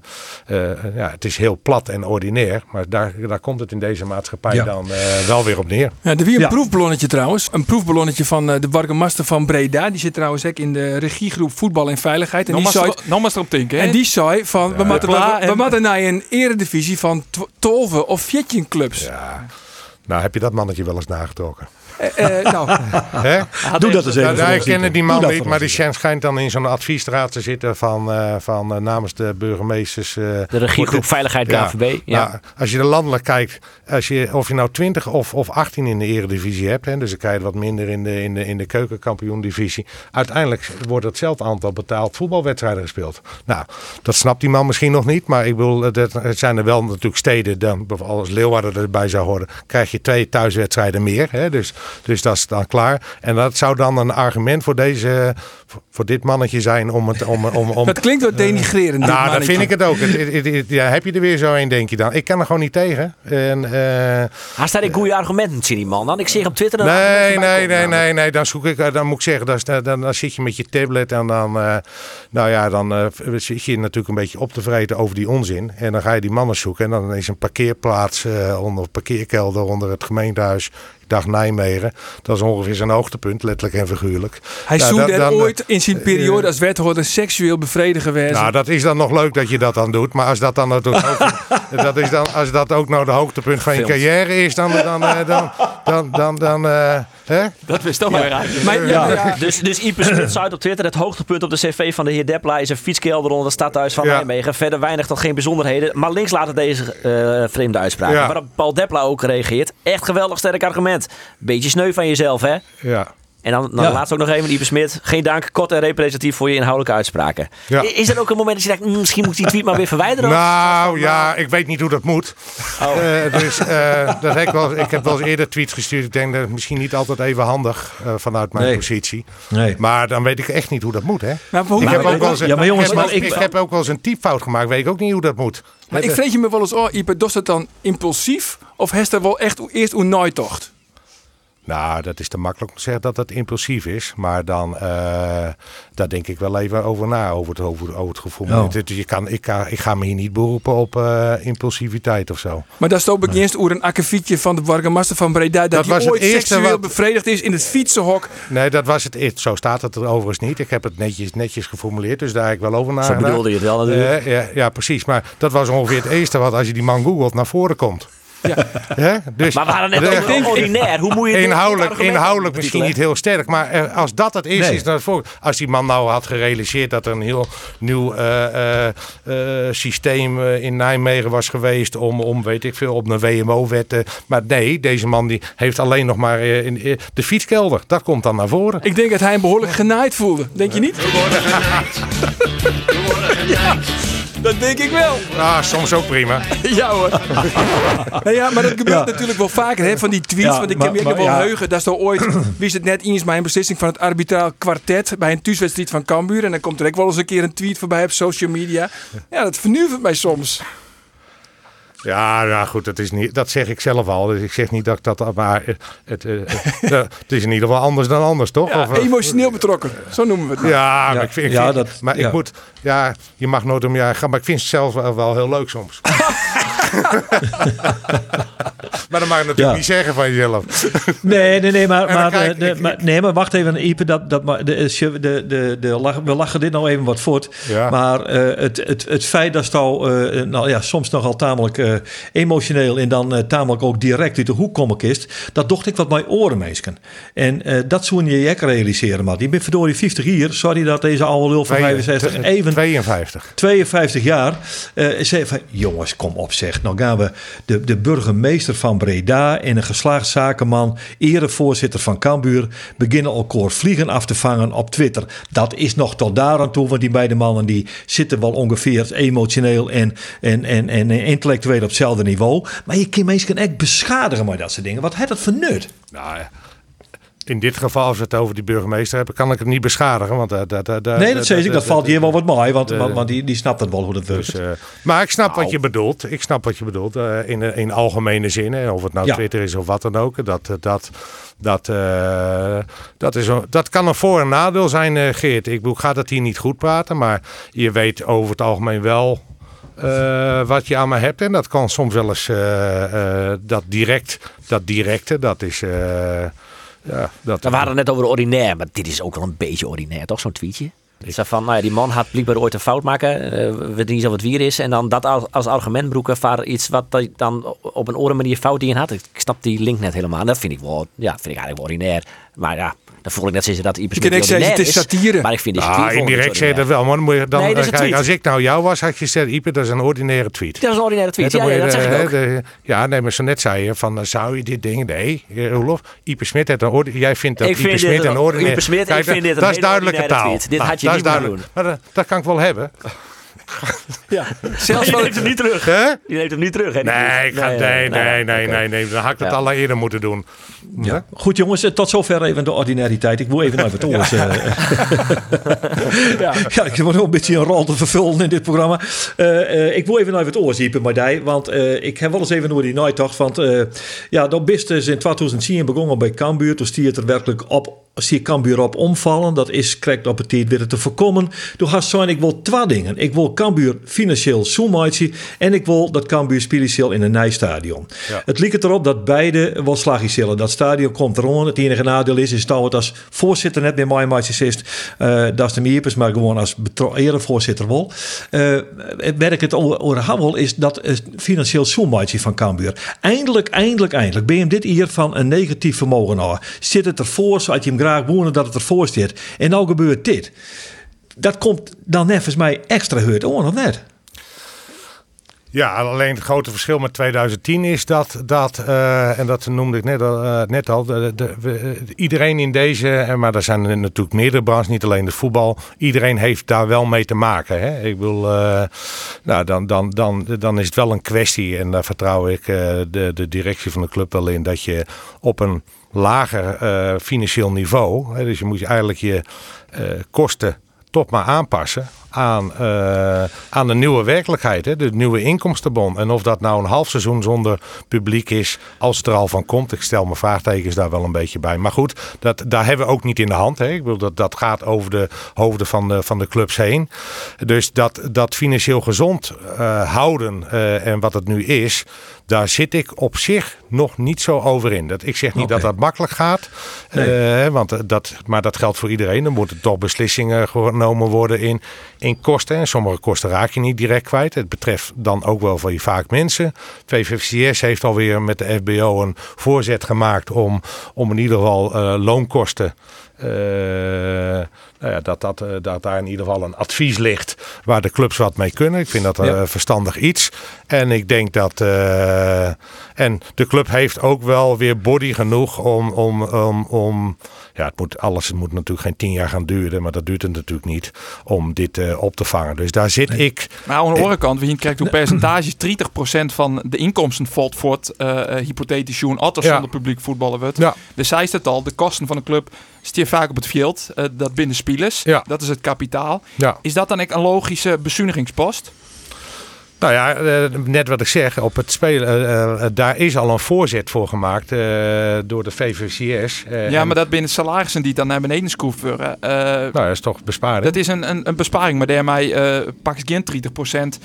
ja, het is heel plat en ordinair. Maar daar, daar komt het in deze maatschappij Ja. dan eh, wel weer op neer. Ja, er wie een Ja. proefballonnetje trouwens. Een proefballonnetje van eh, de Bargemaster van Breda. Die zit trouwens ook in de regiegroep Voetbal en Veiligheid. En nog, die zei, nog maar erop denken, hè? en die zei van, we, moeten, Pla we, we en- moeten naar een eredivisie van tw- 12 of 14 clubs. Ja. Nou, heb je dat mannetje wel eens nagetrokken? Eh, eh, nou, Hè? Doe dat eens even. Nou, wij kennen die man niet, maar die schijnt dan in zo'n adviesraad te zitten van, eh, van namens de burgemeesters. eh, De regiegroep Veiligheid Ja. KVB. Ja. Nou, als je er landelijk kijkt, als je, of je nou 20 of, of 18 in de eredivisie hebt, hè, dus dan krijg je wat minder in de, in de, in de keukenkampioen-divisie. Uiteindelijk wordt hetzelfde aantal betaald voetbalwedstrijden gespeeld. Nou, dat snapt die man misschien nog niet, maar ik bedoel, het, het zijn er wel natuurlijk steden, dan, bijvoorbeeld als Leeuwarden erbij zou horen, krijg je twee thuiswedstrijden meer. Hè, dus, dus dat is dan klaar. En dat zou dan een argument voor, deze, voor, dit mannetje zijn om het. Om, om, om, dat klinkt wat denigrerend. dit nou, dat mannetje. vind ik het ook. Het- het- het- het- ja, heb je er weer zo een, denk je dan? Ik kan er gewoon niet tegen. En, eh, Hij staat in goede argumenten, zie die man. Dan ik zeg op Twitter... dan- nee, dan- nee, nee, nee, nee. Dan zoek ik, eh, dan moet ik zeggen, dan, dan, dan zit je met je tablet en dan, eh, nou ja, dan eh, zit je natuurlijk een beetje op te vreten over die onzin. En dan ga je die mannen zoeken en dan is een parkeerplaats eh, onder een parkeerkelder onder het gemeentehuis. Dacht Nijmegen. Dat is ongeveer zijn hoogtepunt, letterlijk en figuurlijk. Hij Nou, dan- er dan- ooit in zijn periode als wethouder seksueel bevredigen geweest. Nou, dat is dan nog leuk dat je dat dan doet. Maar als dat dan ook, dat is dan, als dat ook nou de hoogtepunt van je carrière is, dan, dan, eh, dan, dan, dan, dan, eh, hè? Dat wist toch wel raar. Maar, ja, ja. Dus, dus Ipe Smit zei op Twitter: het hoogtepunt op de cv van de heer Depla is een fietskelder onder het stadhuis van Ja. Nijmegen. Verder weinig tot geen bijzonderheden. Maar links laten deze eh, vreemde uitspraken. Ja. Waarop Paul Depla ook reageert. Echt geweldig sterk argument. Beetje sneu van jezelf, hè? Ja. En dan, dan Ja. laatst ook nog even Ipe Smit. Geen dank, kort en representatief voor je inhoudelijke uitspraken. Ja. Is er ook een moment dat je denkt, mm, misschien moet ik die tweet maar weer verwijderen? Of- Nou ja, ik weet niet hoe dat moet. Eh, dus eh, dat heb ik, wel, ik heb wel eens eerder tweets gestuurd. Ik denk dat het misschien niet altijd even handig eh, vanuit mijn Nee. positie. Nee. Maar dan weet ik echt niet hoe dat moet. Hè? Maar hoe, Ik heb ook wel eens, ja, maar jongens, ik heb, maar ook- ik- ik heb ook wel eens een typfout gemaakt. Weet ik ook niet hoe dat moet. maar ik vreet je me wel eens, oh Ipe, doet het dan impulsief? Of heeft er wel echt eerst een nooit tocht? Nou, dat is te makkelijk om te zeggen dat dat impulsief is. Maar dan, eh, daar denk ik wel even over na, over het, over, over het gevoel. Oh. Dus je kan, ik, ga, ik ga me hier niet beroepen op eh, impulsiviteit of zo. Maar daar stond bekend oer een akkefietje van de Wargemaster van Breda. Dat, Dat het ooit eerste seksueel wat- bevredigd is in het fietsenhok. Nee, dat was het eerst. Zo staat het er overigens niet. Ik heb het netjes, netjes geformuleerd, dus daar heb ik wel over Zo nagedacht. bedoelde je het wel natuurlijk. Eh, ja, ja, precies. Maar dat was ongeveer het eerste wat als je die man googelt naar voren komt. Ja. Dus Maar we hadden net over ordinair. Hoe moet je Inhoudelijk, inhoudelijk misschien niet heel sterk, maar eh, als dat het eerste Nee. is, dan voor, als die man nou had gerealiseerd dat er een heel nieuw eh, eh, eh, systeem in Nijmegen was geweest om, om weet ik veel, op een WMO-wet. maar nee, deze man die heeft alleen nog maar in, de fietskelder. Dat komt dan naar voren. Ik denk dat hij hem behoorlijk genaaid voelde. Denk je niet? We worden genaaid. We worden genaaid. Dat denk ik wel. Ah, soms ook prima. Ja hoor. nou ja, maar dat gebeurt Ja. natuurlijk wel vaker hè, van die tweets. Ja, want ik maar- kan me nog maar wel ja. heugen. Dat is toch ooit, wie is het net eens mijn beslissing van het arbitraal kwartet bij een thuiswedstrijd van Cambuur. En dan komt er ook wel eens een keer een tweet voorbij op social media. Ja, dat vernuivert mij soms. Ja, nou goed, dat, is niet, dat zeg ik zelf al. Dus ik zeg niet dat ik dat. Maar eh, het, eh, het is in ieder geval anders dan anders, toch? Ja, Of, eh, emotioneel betrokken. Zo noemen we het. Ja, maar ik vind, ik ja, dat- maar ik moet, ja, je mag nooit om je gaan, maar ik vind het zelf wel, wel heel leuk soms. maar dat mag je natuurlijk Ja. niet zeggen van jezelf. Nee, nee, nee, maar, maar, kijk eh, de, ik- maar, nee, maar wacht even, Ipe, dat, dat, maar de, de, de, we lachen dit nou even wat voort. Ja. Maar eh, het, het, het feit dat je uh, nou ja, soms nogal tamelijk eh, emotioneel en dan eh, tamelijk ook direct uit de hoek komen kist, dat docht ik wat mijn oren meesken. En eh, dat zou je ook realiseren, maar die bent verdorie 50 hier, sorry dat deze oude lul van 65 even 52. 52 jaar. eh zei van, jongens, kom op zeg. Nou gaan we de, de burgemeester van Breda en een geslaagd zakenman, erevoorzitter van Cambuur, beginnen elkaar vliegen af te vangen op Twitter. Dat is nog tot daar aan toe, want die beide mannen die zitten wel ongeveer emotioneel en, en, en, en intellectueel op hetzelfde niveau. Maar je kan mensen echt beschadigen met dat soort dingen. Wat heeft dat voor nut? Nou ja. In dit geval, als we het over die burgemeester hebben, kan ik het niet beschadigen. Want, dat, dat, dat, Nee, dat zei ik. Dat valt hier wel wat mooi, want, want, die, die snapt het wel hoe dat werkt. Dus, eh, maar ik snap wat je bedoelt. Ik snap wat je bedoelt. eh, in, in algemene zin. hè. Of het nou Ja. Twitter is of wat dan ook. Dat, eh, dat, dat, dat, is een, dat kan een voor- en nadeel zijn, Geert. Ik ga dat hier niet goed praten. Maar je weet over het algemeen wel wat je aan me hebt. En dat kan soms wel eens dat direct. Dat directe, dat is... eh, ja, dat, We hadden het net over ordinair, maar dit is ook wel een beetje ordinair, toch? Zo'n tweetje. Het is van, nou ja, die man had blijkbaar ooit een fout maken. eh, we weten niet of het weer is. En dan dat als, als argument broeken voor iets wat dan op een andere manier fout in had. Ik snap die link net helemaal. En dat vind ik wel, ja, vind ik eigenlijk wel ordinair. Maar ja, dan voel ik net zoals dat kan ook zeggen, het is satire. Maar ik vind deze Ah, tweet niet indirect zei je dat wel. Maar dan moet je dan, Nee, kijk, tweet. als ik nou jou was, had je gezegd, Ipe, dat is een ordinaire tweet. Dat is een ordinaire tweet. Ja, dan ja, moet dat zeg ik ook. de- ja, nee, maar zo net zei je van, eh, zou je dit ding... Nee, eh, Roelof, Ipe Smit heeft een orde, Jij vindt dat Ik Ipe vind Smit een ordinaire... Ipe Smit, ik Kijk, vind dit een dat is duidelijke ordinaire taal. tweet. Dit Nou, had je niet moeten. Maar dat, dat kan ik wel hebben. Ja. Zelfs Je wel, neemt hem niet terug. Hè? Je neemt hem niet terug. hè, die Nee, ik ga, nee, nee, nee, nee, nee. Dan had ik het Ja. al eerder moeten doen. Ja. Goed jongens, eh, tot zover even de ordinariteit. Ik wil even naar het oors. eh. ja. Ja, ik word wel een beetje een rol te vervullen in dit programma. Eh, eh, ik wil even naar het oor ziepen, Mardij. Want eh, ik heb wel eens even door die Nighttocht. Want eh, ja, dat bist is in 2010 begonnen bij Cambuur. Toen stiert er werkelijk op, stier Cambuur op omvallen. Dat is correct op het tijd weer te voorkomen. Toen had zijn ik wil twee dingen. Ik wil Cambuur financieel zoemaatje. En ik wil dat Cambuur financieel in een nijstadion. Ja. Het liep erop dat beide wel slagjes zullen. Dat stadion komt erom. Het enige nadeel is, is dat het als voorzitter net meer mijn maatjes is. eh, dat is de Miepers, maar gewoon als erevoorzitter wel. Eh waar ik het over is dat het financieel zoemaatje van Cambuur. Eindelijk, eindelijk, eindelijk ben je hem dit hier van een negatief vermogen af. Zit het ervoor, zoals je hem graag wonen dat het ervoor zit. En nou gebeurt dit. Dat komt dan volgens mij extra hard on, of net? Ja, alleen het grote verschil met 2010 is dat, dat eh, en dat noemde ik net eh, net al de, de- eh, iedereen in deze, maar er zijn natuurlijk meerdere branches, niet alleen de voetbal, iedereen heeft daar wel mee te maken. Hè? Ik eh, nou, dan, dan, dan, dan is het wel een kwestie, en daar vertrouw ik de, de directie van de club wel in, dat je op een lager financieel niveau, hè, dus je moet eigenlijk je kosten toch maar aanpassen aan, eh, aan de nieuwe werkelijkheid, hè, de nieuwe inkomstenbon. En of dat nou een half seizoen zonder publiek is, als het er al van komt. Ik stel mijn vraagtekens daar wel een beetje bij. Maar goed, dat, daar hebben we ook niet in de hand. Hè. Ik bedoel, dat, dat gaat over de hoofden van de, van de clubs heen. Dus dat, dat financieel gezond eh, houden eh, en wat het nu is, daar zit ik op zich nog niet zo over in. Dat, ik zeg niet dat dat makkelijk gaat, want dat, maar dat geldt voor iedereen. Er moeten toch beslissingen genomen worden in, in kosten. En sommige kosten raak je niet direct kwijt. Het betreft dan ook wel van je vaak mensen. VVCS heeft alweer met de FBO een voorzet gemaakt om, om in ieder geval eh, loonkosten. eh, nou ja, dat, dat, eh, dat daar in ieder geval een advies ligt waar de clubs wat mee kunnen. Ik vind dat een Ja. verstandig iets. En ik denk dat. en de club heeft ook wel weer body genoeg om. om, om, om ja, het moet, alles het moet natuurlijk geen tien jaar gaan duren, maar dat duurt het natuurlijk niet om dit eh, op te vangen. Dus daar zit ik. Maar aan de andere kant, we krijgt hoe percentage 30% van de inkomsten valt voor het eh, eh, hypothetisch joen er Ja. zonder publiek voetballen wordt. Ja. Dus zij het al, de kosten van de club stier vaak op het veld, dat binnen spelers. Ja. Dat is het kapitaal. Ja. Is dat dan ook een logische bezuinigingspost? Nou ja, eh, net wat ik zeg, op het spelen, eh, eh, daar is al een voorzet voor gemaakt eh, door de VVCS. ja, en- maar dat binnen salarissen die dan naar beneden schroeven. eh, Nou, dat is toch besparing. dat is een, een, een besparing, maar daarmee eh pak ik geen 30%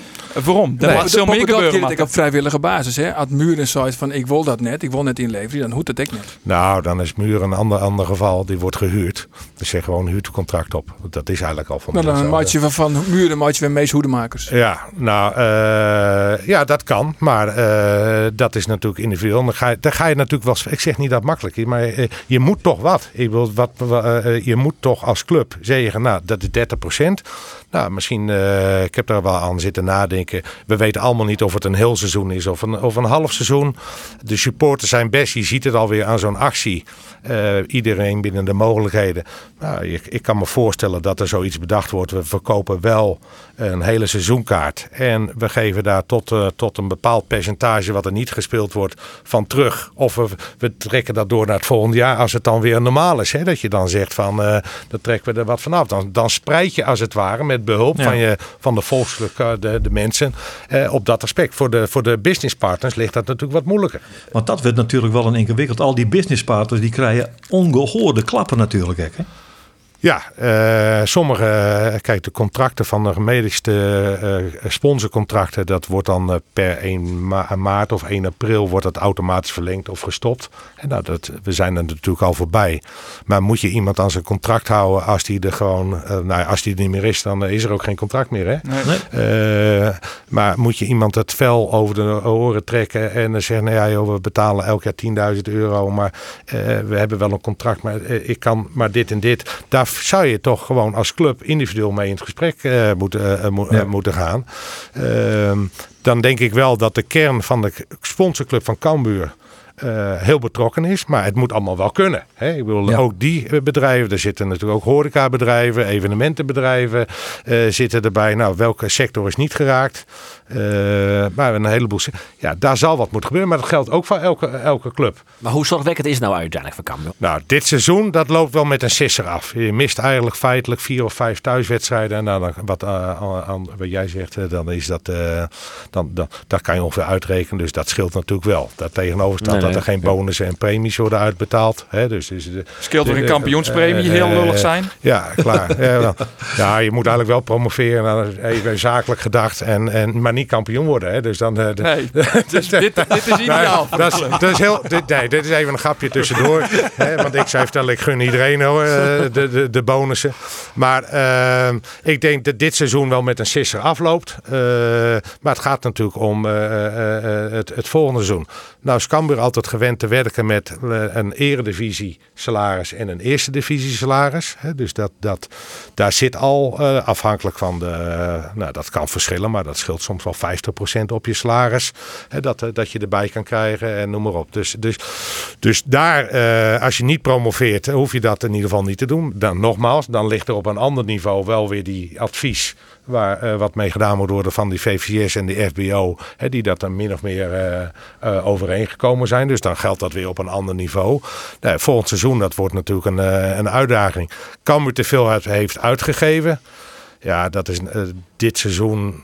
waarom? Dat Nee. moet veel meer gebeuren. Dat Matt. op vrijwillige basis. Hè? Als Muren zei van ik wil dat net, ik wil net inleveren, dan hoeft dat ik net. Nou, dan is Muur een ander, ander geval. Die wordt gehuurd. Dus zeg gewoon een huurcontract op. Dat is eigenlijk al van Nou, dan een maatje van, van Muren, een maatje van Mees Hoedemakers. Ja, nou, eh, ja, dat kan. Maar eh, dat is natuurlijk individueel. Dan ga, je, dan ga je natuurlijk wel... Ik zeg niet dat makkelijk maar eh, je moet toch wat. Ik wil, wat wa- eh, je moet toch als club zeggen, nou, dat is 30% Nou, misschien, eh, ik heb daar wel aan zitten nadenken. We weten allemaal niet of het een heel seizoen is of een, of een half seizoen. De supporters zijn best. Je ziet het alweer aan zo'n actie. Eh, iedereen binnen de mogelijkheden. Nou, ik kan me voorstellen dat er zoiets bedacht wordt. We verkopen wel een hele seizoenkaart. En we geven daar tot, eh, tot een bepaald percentage wat er niet gespeeld wordt van terug. Of we, we trekken dat door naar het volgende jaar als het dan weer normaal is. Hè? Dat je dan zegt van, eh dan trekken we er wat vanaf. Dan, dan spreid je als het ware met behulp Ja. van, je, van de volkselijke, de, de mensen, eh, op dat aspect. Voor de, voor de businesspartners ligt dat natuurlijk wat moeilijker. Want dat wordt natuurlijk wel een ingewikkeld. Al die businesspartners die krijgen ongehoorde klappen natuurlijk. Hè? Ja, eh, sommige, eh, kijk, de contracten van de gemedigste eh, sponsorcontracten, dat wordt dan per 1 ma- maart of 1 april wordt dat automatisch verlengd of gestopt. En nou, dat, we zijn er natuurlijk al voorbij. Maar moet je iemand aan zijn contract houden als die er gewoon, eh, nou als die er niet meer is, dan is er ook geen contract meer, hè? Nee. Nee. Eh, maar moet je iemand het vel over de oren trekken en dan zeggen, nou ja, joh, we betalen elk jaar 10.000 euro, maar eh, we hebben wel een contract, maar ik kan maar dit en dit. Daar zou je toch gewoon als club individueel mee in het gesprek eh, moeten, eh, mo- Ja. eh, moeten gaan. Ehm, dan denk ik wel dat de kern van de sponsorclub van Cambuur heel betrokken is. Maar het moet allemaal wel kunnen. Hè? Ik bedoel, Ja. ook die bedrijven, er zitten natuurlijk ook horecabedrijven, evenementenbedrijven zitten erbij. Nou, welke sector is niet geraakt? Eh, maar een heleboel. Ja, daar zal wat moeten gebeuren. Maar dat geldt ook voor elke, elke club. Maar hoe zorgwekkend is het nou uiteindelijk voor Cambuur? Nou, dit seizoen, dat loopt wel met een sisser af. Je mist eigenlijk feitelijk vier of vijf thuiswedstrijden. En nou, dan, wat, eh, aan- wat jij zegt, eh, dan is dat, eh, dan, dan, dat kan je ongeveer uitrekenen. Dus dat scheelt natuurlijk wel. Daar tegenover staat Nee, dat nee. er geen bonussen en premies worden uitbetaald. Hè, dus, dus, de- Scheelt weer een kampioenspremie, heel lullig zijn. Ja, klaar. ja, wel. ja, je moet eigenlijk wel promoveren. Even zakelijk gedacht. En, en, maar niet kampioen worden. Hè. Dus dan, eh, Nee, dus dit, dit is ideaal. Nee, dat, is, dat is heel, dit, nee, dit is even een grapje tussendoor. hè, want ik zei vertellen, ik gun iedereen hoor, eh, de, de, de bonussen. Maar ehm, ik denk dat dit seizoen wel met een sisser afloopt. Eh, maar het gaat natuurlijk om het, het volgende seizoen. Nou is Cambuur altijd gewend te werken met een eredivisie salaris en een eerste divisie salaris. Hè. Dus dat, dat, daar zit al afhankelijk van de, nou dat kan verschillen, maar dat scheelt soms wel 50% op je salaris. Hè, dat, eh, dat je erbij kan krijgen en noem maar op. Dus, dus, dus daar, eh, als je niet promoveert, hoef je dat in ieder geval niet te doen. Dan nogmaals, dan ligt er op een ander niveau wel weer die advies waar eh, wat mee gedaan moet worden van die VVS en de FBO, hè, die dat dan min of meer eh, eh, overeengekomen zijn. Dus dan geldt dat weer op een ander niveau. Nou, volgend seizoen, dat wordt natuurlijk een, eh, een uitdaging. Cambuur te veel heeft uitgegeven. Ja, dat is eh, dit seizoen.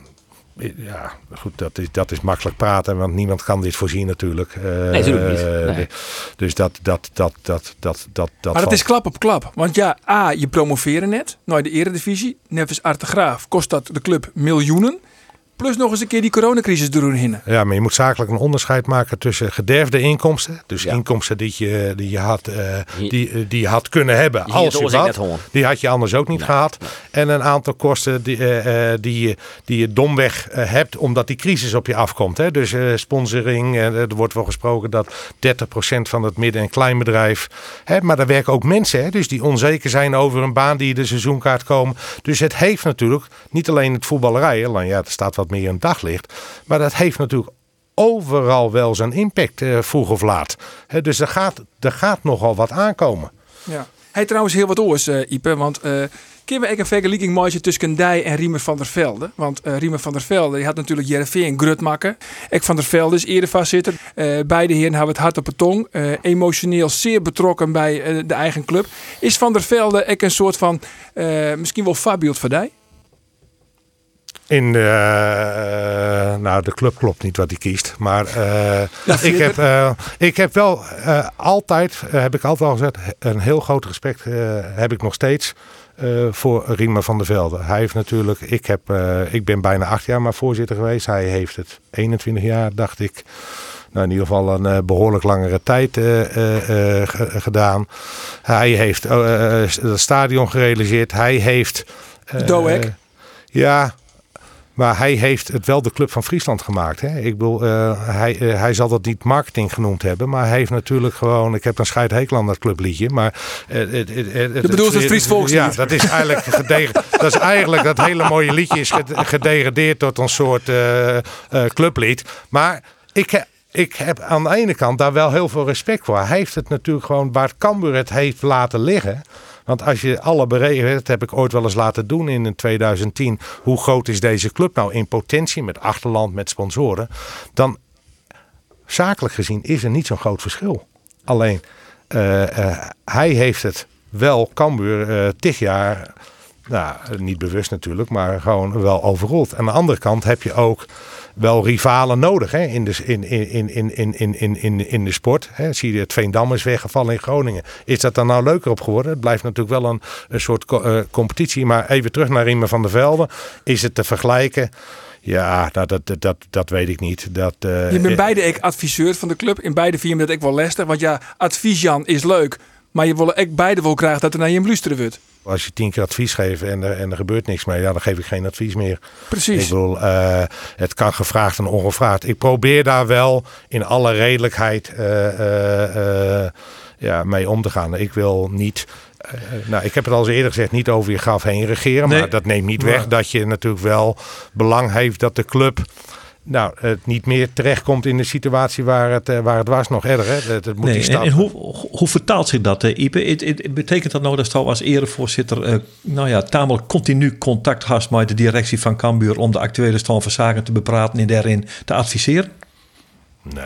Ja, goed, dat is, dat is makkelijk praten, want niemand kan dit voorzien natuurlijk. Eh, natuurlijk niet. eh, Nee. Dus dat, dat, dat, dat, dat, dat, dat. Maar het valt- is klap op klap. Want ja, A, je promoveren net naar de eredivisie. Nevis Artegraaf kost dat de club miljoenen. Plus nog eens een keer die coronacrisis erin. Ja, maar je moet zakelijk een onderscheid maken tussen gederfde inkomsten. Dus Ja. inkomsten die je, die je, had, eh, die, eh, die je had kunnen hebben als je gewoon. Die had je anders ook niet gehad. En een aantal kosten die, eh, eh, die, je, die je domweg hebt omdat die crisis op je afkomt. Hè? Dus eh, sponsoring, er wordt wel gesproken dat 30% van het midden- en kleinbedrijf... Hè, maar daar werken ook mensen hè? dus die onzeker zijn over een baan die de seizoenkaart komen. Dus het heeft natuurlijk niet alleen het voetballerij, alleen ja, er staat wat meer in daglicht. Maar dat heeft natuurlijk overal wel zijn impact, eh, vroeg of laat. Dus er gaat, er gaat nogal wat aankomen. Ja. Hij trouwens heel wat oors, eh Ipe. Want eh kunnen we ook een vergelijking maken tussen Dij en Riemer van der Velde? Want eh Riemer van der Velde had natuurlijk Jereveen en Grut maken. Ik van der Velde is eerder vastzitter. Eh beide heren hebben het hart op de tong. Emotioneel zeer betrokken bij de eigen club. Is van der Velde ook een soort van, misschien wel voorbeeld voor die? In de, eh, nou, de club klopt niet wat hij kiest. Maar eh, ik, heb, eh, ik heb wel altijd, heb ik altijd al gezegd, een heel groot respect heb ik nog steeds voor Riemer van der Velde. Hij heeft natuurlijk, ik, heb, ik ben bijna acht jaar maar voorzitter geweest. Hij heeft het 21 jaar, dacht ik. Nou, in ieder geval een eh, behoorlijk langere tijd ge- gedaan. Hij heeft het stadion gerealiseerd. Hij heeft... eh, Doek. ja, maar hij heeft het wel de Club van Friesland gemaakt. Hè? Ik bedoel, eh, hij, eh, hij zal dat niet marketing genoemd hebben. Maar hij heeft natuurlijk gewoon... Ik heb een scheidhekel aan dat clubliedje. Maar, eh, het, het, bedoelt het Fries volkslied? Ja, dat is eigenlijk gedegen, dat is eigenlijk dat hele mooie liedje is ged- gedegradeerd tot een soort clublied. Maar ik heb... Ik heb aan de ene kant daar wel heel veel respect voor. Hij heeft het natuurlijk gewoon waar Cambuur het heeft laten liggen. Want als je alle berekenen, dat heb ik ooit wel eens laten doen in 2010. Hoe groot is deze club nou in potentie met achterland, met sponsoren? Dan zakelijk gezien is er niet zo'n groot verschil. Alleen eh, eh, hij heeft het wel Cambuur eh tig jaar, nou niet bewust natuurlijk, maar gewoon wel overrold. Aan de andere kant heb je ook wel rivalen nodig hè, in, de, in, in, in, in, in, in, in, in de sport. Hè. Zie je het Veendam is weggevallen in Groningen. Is dat dan nou leuker op geworden? Het blijft natuurlijk wel een, een soort co- eh, competitie. Maar even terug naar Riemer van der Velde. Is het te vergelijken? Ja, dat, dat, dat, dat weet ik niet. Dat, eh, Je bent eh, beide ik adviseur van de club. In beide vier dat ik wel lastig. Want ja, advies Jan is leuk. Maar je wil ook beide wel graag dat er naar je blusteren wordt. Als je tien keer advies geeft en er, en er gebeurt niks mee, ja, dan geef ik geen advies meer. Precies. Ik bedoel, eh, het kan gevraagd en ongevraagd. Ik probeer daar wel in alle redelijkheid eh, eh, ja, mee om te gaan. Ik wil niet. nou, ik heb het al eens eerder gezegd, niet over je graf heen regeren. Nee. Maar dat neemt niet weg dat je natuurlijk wel belang heeft dat de club. Nou, het niet meer terechtkomt in de situatie waar het, eh, waar het was, nog erger. hè. Het, het moet Nee, en, stap. en hoe, hoe vertaalt zich dat, eh, Ipe? Het, het- het betekent dat nou dat je als erevoorzitter eh, nou ja, tamelijk continu contact hast met de directie van Cambuur om de actuele stand van zaken te bepraten en daarin te adviseren? Nee,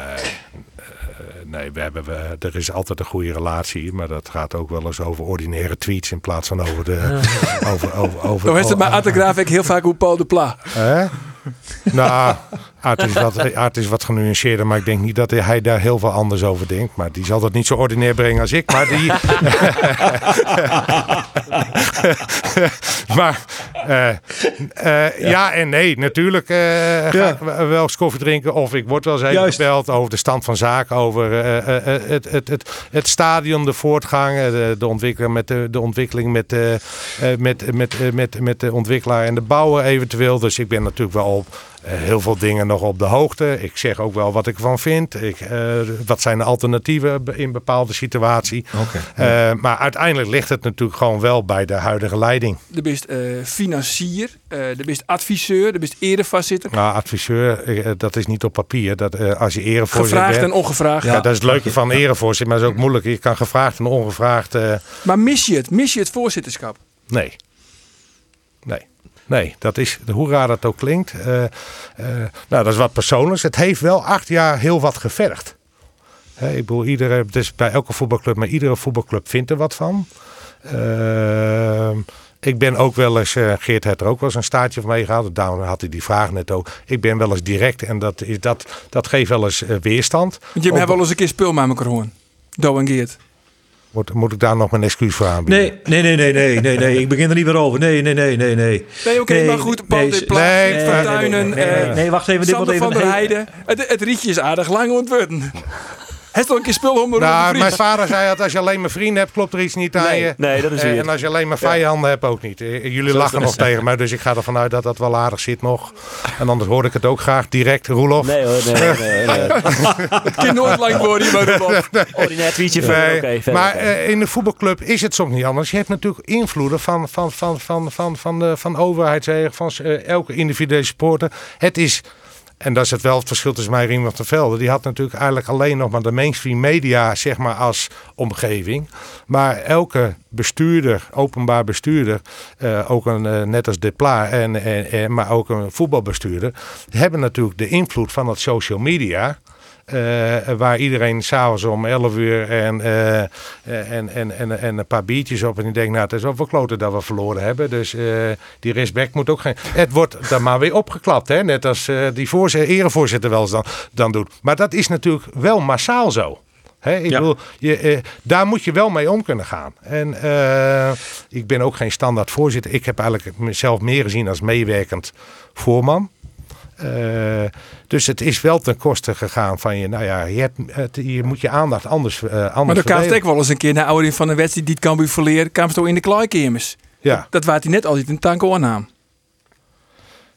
nee we hebben, we, er is altijd een goede relatie, maar dat gaat ook wel eens over ordinaire tweets in plaats van over de. over, over, over, Dan is het bij Attegraaf ik heel vaak hoe Paul de Pla. Hè? nou, Art is, wat, Art is wat genuanceerder, maar ik denk niet dat hij daar heel veel anders over denkt. Maar die zal dat niet zo ordinair brengen als ik. Maar die. maar eh, eh, ja. en nee, natuurlijk eh, ga ik wel eens koffie drinken. Of ik word wel eens even gebeld over de stand van zaken. Over eh, eh, eh, het, het, het, het stadion, de voortgang, de, de, ontwikkeling met de, de ontwikkeling met, eh, eh, met, met, met, met de ontwikkelaar en de bouwer eventueel. Dus ik ben natuurlijk wel op, heel veel dingen nog op de hoogte. Ik zeg ook wel wat ik ervan vind. Ik, eh, wat zijn de alternatieven in bepaalde situatie. Eh, maar uiteindelijk ligt het natuurlijk gewoon wel bij de huidige leiding. Er bent eh, financier, eh er bent adviseur, er bent erevoorzitter. Nou, adviseur, eh, dat is niet op papier. Dat, eh, als je erevoorzitter Gevraagd bent... en ongevraagd. Ja, dat is het leuke van erevoorzitter, maar dat is ook moeilijk. Je kan gevraagd en ongevraagd... eh, Maar mis je het? Mis je het voorzitterschap? Nee. Nee. Nee, dat is, hoe raar dat ook klinkt. eh, eh, nou, dat is wat persoonlijks. Het heeft wel acht jaar heel wat gevergd. Hè, ik bedoel, iedere, bij elke voetbalclub, maar iedere voetbalclub vindt er wat van. Ehm, ik ben ook wel eens, eh, Geert had er ook wel eens een staartje van meegehaald. Daarom had hij die vraag net ook. Ik ben wel eens direct en dat, is, dat, dat geeft wel eens eh, weerstand. Want je hebt wel eens een keer spul met elkaar gehoord. Do en Geert. Moet, moet ik daar nog mijn excuus voor aanbieden? Nee, nee, nee, nee, nee, nee, nee. Ik begin er niet meer over. Nee, nee, nee, nee, nee. Nee, oké, Nee, maar goed. Paul nee, Tuinen, nee, nee, eh, nee, wacht even, dit wordt Sander even van der Heijden. Het, het rietje is aardig lang ontworpen. Hij is toch een keer spul om Nou, mijn vader zei dat als je alleen maar vrienden hebt, klopt er iets niet aan Nee, je. nee, dat is Eh. En als je alleen maar vijanden hebt, ook niet. Eh, Jullie lachen nog tegen mij, dus ik ga ervan uit dat dat wel aardig zit nog. En anders hoor ik het ook graag direct, Roelof. Nee hoor, nee, nee, nee. Het kan nooit lang worden, maar Roelof. Ordinair tweetje Nee, verder, maar eh, in de voetbalclub is het soms niet anders. Je hebt natuurlijk invloeden van, van, van, van, van, van, de, van overheid, van elke individuele supporter. Het is, en dat is het wel het verschil tussen mij en Riem van Velde. Die had natuurlijk eigenlijk alleen nog maar de mainstream media zeg maar, als omgeving. Maar elke bestuurder, openbaar bestuurder, eh, ook een, eh, net als De Pla, en, en, en, maar ook een voetbalbestuurder, hebben natuurlijk de invloed van het social media. Eh, waar iedereen s'avonds om 11 uur en, eh, en, en, en, en een paar biertjes op. En die denkt, nou, het is wel verkloten dat we verloren hebben. Dus eh, die respect moet ook geen. Het wordt dan maar weer opgeklapt, hè? net als die voorzitter, erevoorzitter wel eens dan, dan doet. Maar dat is natuurlijk wel massaal zo. Hè, ik Ja. bedoel, je, daar moet je wel mee om kunnen gaan. En ik ben ook geen standaard voorzitter. Ik heb eigenlijk mezelf meer gezien als meewerkend voorman. Eh, dus het is wel ten koste gegaan van je. Nou ja, je, hebt, het, je moet je aandacht anders, eh anders Maar dan kan ook wel eens een keer naar ouder van een wedstrijd die het kan verleren. kwam ze toch in de klaaikemers. Ja, Dat waard hij net altijd een tank aannaam.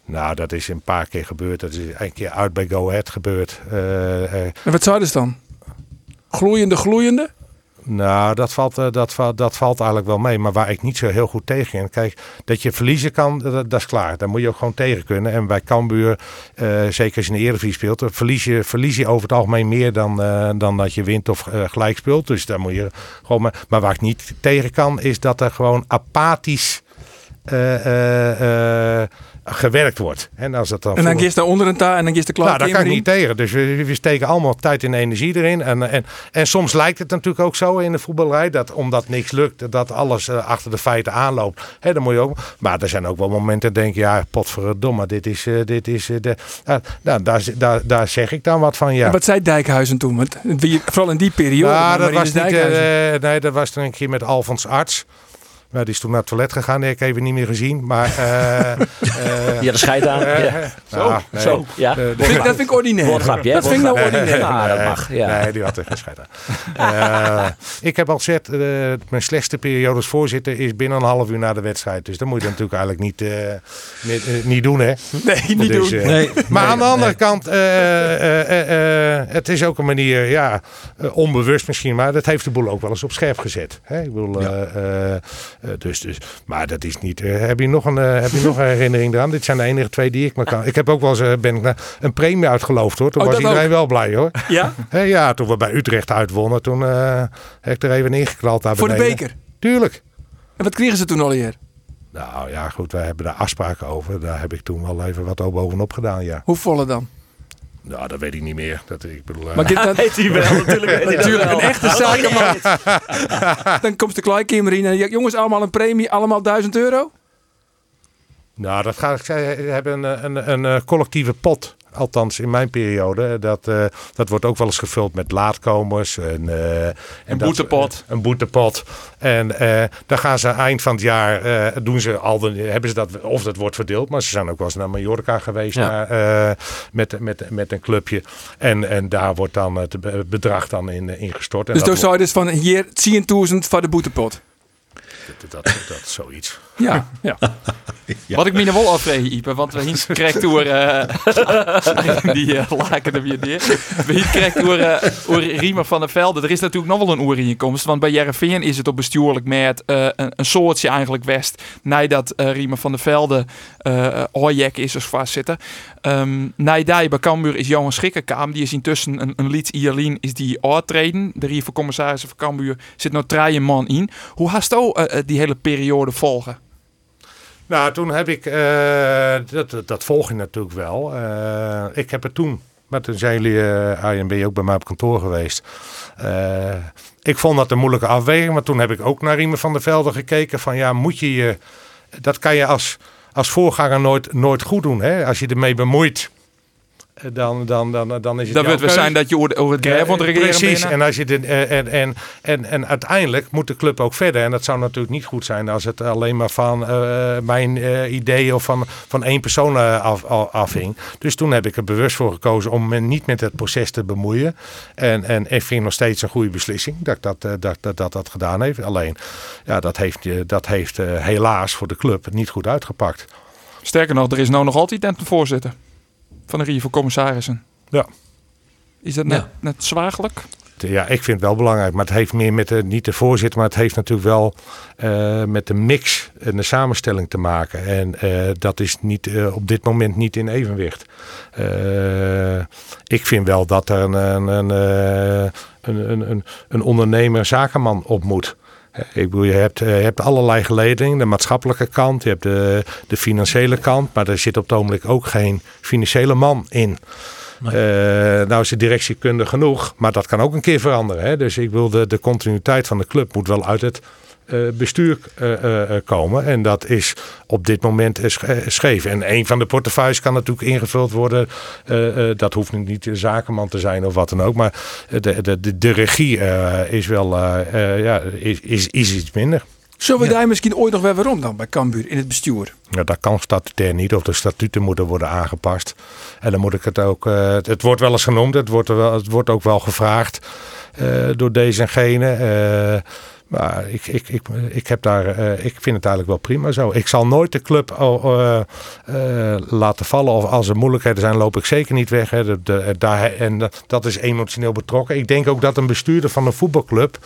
nou dat is een paar keer gebeurd. Dat is een keer uit bij Go Ahead gebeurd. Eh, En wat zou dus dan? Gloeiende, gloeiende? Nou, dat valt, eh, dat, dat valt eigenlijk wel mee. Maar waar ik niet zo heel goed tegen in. Kijk, dat je verliezen kan, dat, is klaar. Daar moet je ook gewoon tegen kunnen. En bij Cambuur, eh, zeker als je in de speelt, dan verlies je, verlies je over het algemeen meer dan, eh, dan dat je wint of eh, gelijk speelt. Dus daar moet je gewoon. Maar, maar waar ik niet tegen kan, is dat er gewoon apathisch eh, eh, eh, gewerkt wordt. En als dat dan En dan voor- daar onder een ta en dan gist de nou, daar kan ik niet tegen. Dus we, we steken allemaal tijd en energie erin. En, en, en soms lijkt het natuurlijk ook zo in de voetballerij. Dat omdat niks lukt, dat alles eh, achter de feiten aanloopt. Hè, dan moet je ook, maar er zijn ook wel momenten dat denk je, ja, potverdomme, dit is, eh, dit is eh, de... Nou, daar, daar, daar zeg ik dan wat van, ja. En wat zei Dijkhuizen toen? Want vooral in die periode. Ja, maar dat was niet. Eh, nee, dat was toen een keer met Alfons Arts. Nou, die is toen naar het toilet gegaan. Die heb ik even niet meer gezien. Maar. eh, eh, Ja, de scheid aan. eh, Ja. nou, nee. Zo, ja. De- Dat vind, ik- dat vind ik ordinair. Woordgrapje, dat vind ik nou ordinair. Nou, dat Nee, mag. Ja. Nee, die had er geen scheid aan. Eh, ik heb al gezegd, eh, mijn slechtste periode als voorzitter is binnen een half uur na de wedstrijd. Dus dat moet je natuurlijk eigenlijk niet, eh, niet, niet doen, hè? Nee, niet Dus, doen. Nee, maar aan de andere kant, eh, eh, eh, eh, het is ook een manier, ja, onbewust misschien, maar dat heeft de boel ook wel eens op scherp gezet. Hè? Ik bedoel, eh, eh, eh, dus, dus, maar dat is niet. eh, heb, je nog een, eh, heb je nog een herinnering eraan? Dit zijn de enige twee die ik me kan. Ik heb ook wel eens eh, ben ik een premie uitgeloofd hoor. Toen Oh, was iedereen ook? wel blij hoor. Ja? Hè, ja, toen we bij Utrecht uitwonnen, toen eh, heb ik er even ingeknald daar Voor de beker. Tuurlijk. En wat kregen ze toen alweer? Nou ja, goed, wij hebben daar afspraken over. Daar heb ik toen wel even wat bovenop gedaan, ja. Hoe volle dan? Nou, dat weet ik niet meer. Dat, ik bedoel, eh, Maar dit, dat, Weet hij wel, natuurlijk. weet hij dat natuurlijk, wel. een echte zakenman. Dan komt de klaaikamer in en jongens, allemaal een premie, allemaal 1000 euro? Nou, dat gaat, zij hebben een, een, een, eh, collectieve pot. Althans, in mijn periode. Dat, eh, dat wordt ook wel eens gevuld met laatkomers. En, eh, en dat- boetepot. een boetepot. En eh, dan gaan ze eind van het jaar, eh, doen ze al de, hebben ze dat, of dat wordt verdeeld. Maar ze zijn ook wel eens naar Mallorca geweest Ja. naar, eh, met, met, met een clubje. En, en daar wordt dan het be- bedrag dan in, eh, ingestort. En Dus dat toen zou je dus van hier 10.000 voor de boetepot. dat, dat, dat is zoiets. Ja, ja. Wat ik me nog wel afvraag, Ipe, want we hier krijgt door eh, die uh, laken er weer neer. We hier krijgt door uh, Riemer van der Velde. Er is natuurlijk nog wel een oer in je komst, want bij Jereveen is het op bestuurlijk met een, een soortje eigenlijk west. Nee, dat Riemer van der Velde uh, is als vastzitten. Um, daar bij Cambuur is Johan Schikkerkaam. Die is intussen een, een lied Ierlien is die uittreden. De Rier van Commissarissen van Cambuur zit drie man in. Hoe hast je die hele periode volgen? Nou, toen heb ik, uh, dat, dat volg je natuurlijk wel. Uh, ik heb het toen, maar toen zijn jullie, uh, ben je ook bij mij op kantoor geweest. ik vond dat een moeilijke afweging, maar toen heb ik ook naar Riemen van der Velde gekeken. Van ja, moet je je, dat kan je als, als voorganger nooit, nooit goed doen. Hè? Als je ermee bemoeit dan, dan, dan, dan is het. Dan wordt we zijn dat je over het van de regering Precies, en, als je de, en, en, en, en uiteindelijk moet de club ook verder. En dat zou natuurlijk niet goed zijn als het alleen maar van uh, mijn uh, ideeën of van, van één persoon af, afhing. Dus toen heb ik er bewust voor gekozen om me niet met het proces te bemoeien. En, en ik vind nog steeds een goede beslissing dat dat, dat, dat, dat, dat gedaan heeft. Alleen, ja, dat heeft, dat heeft helaas voor de club niet goed uitgepakt. Sterker nog, er is nou nog altijd een voorzitter van de Rier van Commissarissen. Ja. Is dat net, ja. net zwaagelijk? Ja, ik vind het wel belangrijk. Maar het heeft meer met de, niet de voorzitter, maar het heeft natuurlijk wel uh, met de mix en de samenstelling te maken. En uh, dat is niet, uh, op dit moment niet in evenwicht. ik vind wel dat er een, een, een, een, een, een ondernemer, zakenman op moet. Ik bedoel, je hebt, je hebt allerlei geledingen. De maatschappelijke kant, je hebt de, de financiële kant. Maar er zit op het ogenblik ook geen financiële man in. Nee. Uh, nou is de directie kundig genoeg, maar dat kan ook een keer veranderen. Hè? Dus ik wil de, de continuïteit van de club moet wel uit het bestuur uh, komen. En dat is op dit moment scheef. En een van de portefeuilles kan natuurlijk ingevuld worden. dat hoeft niet de zakenman te zijn of wat dan ook. Maar de, de, de, regie is wel ja, is, is, is iets minder. Zullen we daar misschien ooit nog weer waarom dan bij Cambuur in het bestuur? Ja, dat kan statutair niet. Of de statuten moeten worden aangepast. En dan moet ik het ook. Uh, het, het, wordt wel eens genoemd. Het wordt, wel, het wordt ook wel gevraagd uh, door deze en gene. Uh, maar ik, ik, ik, ik, heb daar, uh, ik vind het eigenlijk wel prima zo. Ik zal nooit de club uh, uh, laten vallen. Of als er moeilijkheden zijn, loop ik zeker niet weg. Hè. Daar, en dat is emotioneel betrokken. Ik denk ook dat een bestuurder van een voetbalclub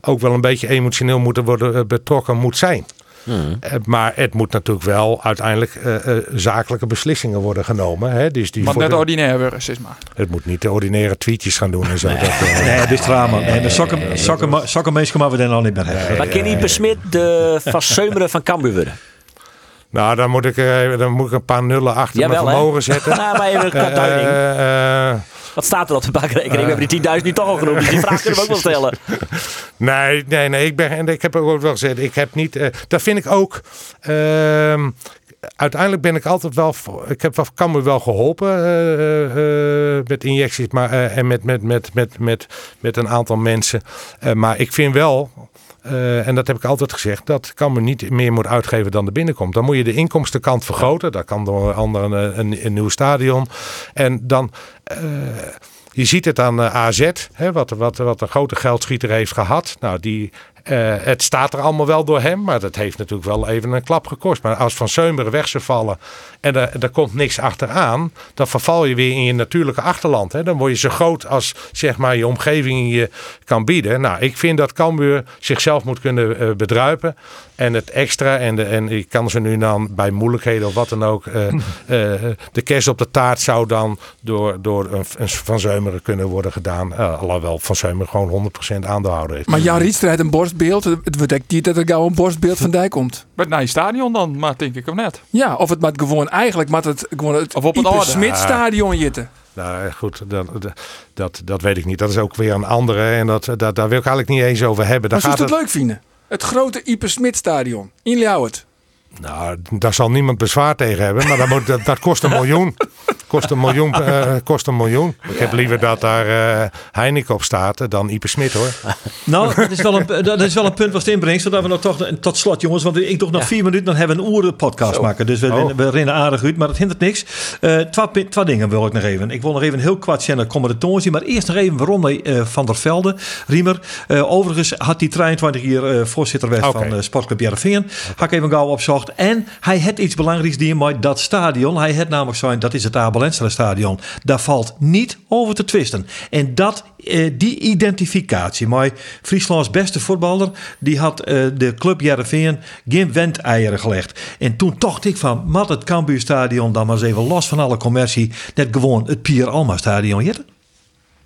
ook wel een beetje emotioneel moet worden betrokken moet zijn. Hmm. Maar het moet natuurlijk wel uiteindelijk uh, uh, zakelijke beslissingen worden genomen. Hè? Dus die maar net de... ordinair burgers is maar. Het moet niet de ordinaire tweetjes gaan doen en zo. Nee, dat, uh... nee dat is drama. Nee, de sokken mensen maar we dan al niet meer hebben. Maar kan niet besmet de Van van Cambuur worden? Nou, dan moet ik, dan moet ik een paar nullen achter Jawel, mijn vermogen hè? zetten. nou, maar even een wat staat er op de bankrekening? We hebben die 10.000 nu toch al genoemd, dus die vraag kunnen we ook wel stellen. Nee, nee, nee. Ik, ben, en ik heb ook wel gezegd, ik heb niet... Uh, dat vind ik ook... Uh, uiteindelijk ben ik altijd wel. Ik heb kan me wel geholpen uh, uh, met injecties maar, uh, en met, met, met, met, met, met een aantal mensen. maar ik vind wel. En dat heb ik altijd gezegd, dat kan me niet meer moet uitgeven dan er binnenkomt. Dan moet je de inkomstenkant vergroten. Dat kan door anderen een, een, nieuw stadion. En dan je ziet het aan AZ, hè, wat, wat, wat een grote geldschieter heeft gehad. Nou, die uh, het staat er allemaal wel door hem, maar dat heeft natuurlijk wel even een klap gekost. Maar als Van Seumeren weg zou vallen en er, er komt niks achteraan, dan verval je weer in je natuurlijke achterland. Hè? Dan word je zo groot als zeg maar, je omgeving je kan bieden. Nou, ik vind dat Cambuur zichzelf moet kunnen uh, bedruipen. En het extra, en, de, en ik kan ze nu dan bij moeilijkheden of wat dan ook, uh, de kerst op de taart zou dan door, door een, een Van Zeumeren kunnen worden gedaan. Uh, alhoewel Van Zeumeren gewoon 100% aandeelhouder heeft. Maar Jan Rietstrijd een borstbeeld, het wordt niet dat er gauw een borstbeeld van Dijk komt. Met naar je stadion dan, maar denk ik of net. Ja, of het maar gewoon eigenlijk, maar het gewoon het of op het Smit stadion jitten. Nou goed, dat, dat, dat weet ik niet. Dat is ook weer een andere en dat, dat, daar wil ik eigenlijk niet eens over hebben. Maar zou het leuk vinden? Het grote Ipe Smit stadion in het. Nou, daar zal niemand bezwaar tegen hebben, maar dat, moet, dat, dat kost een miljoen. kost een miljoen. eh, kost een miljoen. Ik heb liever dat daar eh, Heineken op staat dan Ipe Smit hoor. Nou, dat is wel een, dat is wel een punt wat het inbrengt. Zodat we nog toch tot slot, jongens. Want ik toch nog vier minuten, dan hebben we een uren podcast maken. Dus we, Oh. we rennen aardig uit, maar dat hindert niks. Eh twee, twee dingen wil ik nog even. Ik wil nog even heel kwart zien, komen de toon zien. Maar eerst nog even waarom eh, Van der Velde, Riemer. Eh, overigens had hij 23 jaar eh, voorzitter werd van eh, Sportclub Jereveen. Had ik even gauw opzocht. En hij had iets belangrijks die maar dat stadion. Hij had namelijk zijn, dat is het Abel Stadion. Daar valt niet over te twisten. En dat, eh, die identificatie, maar Frieslands beste voetballer, die had eh, de club Jereveen geen wendeieren gelegd. En toen dacht ik van, mat het Cambuurstadion dan maar eens even los van alle commercie, net gewoon het Pier Alma stadion jitten.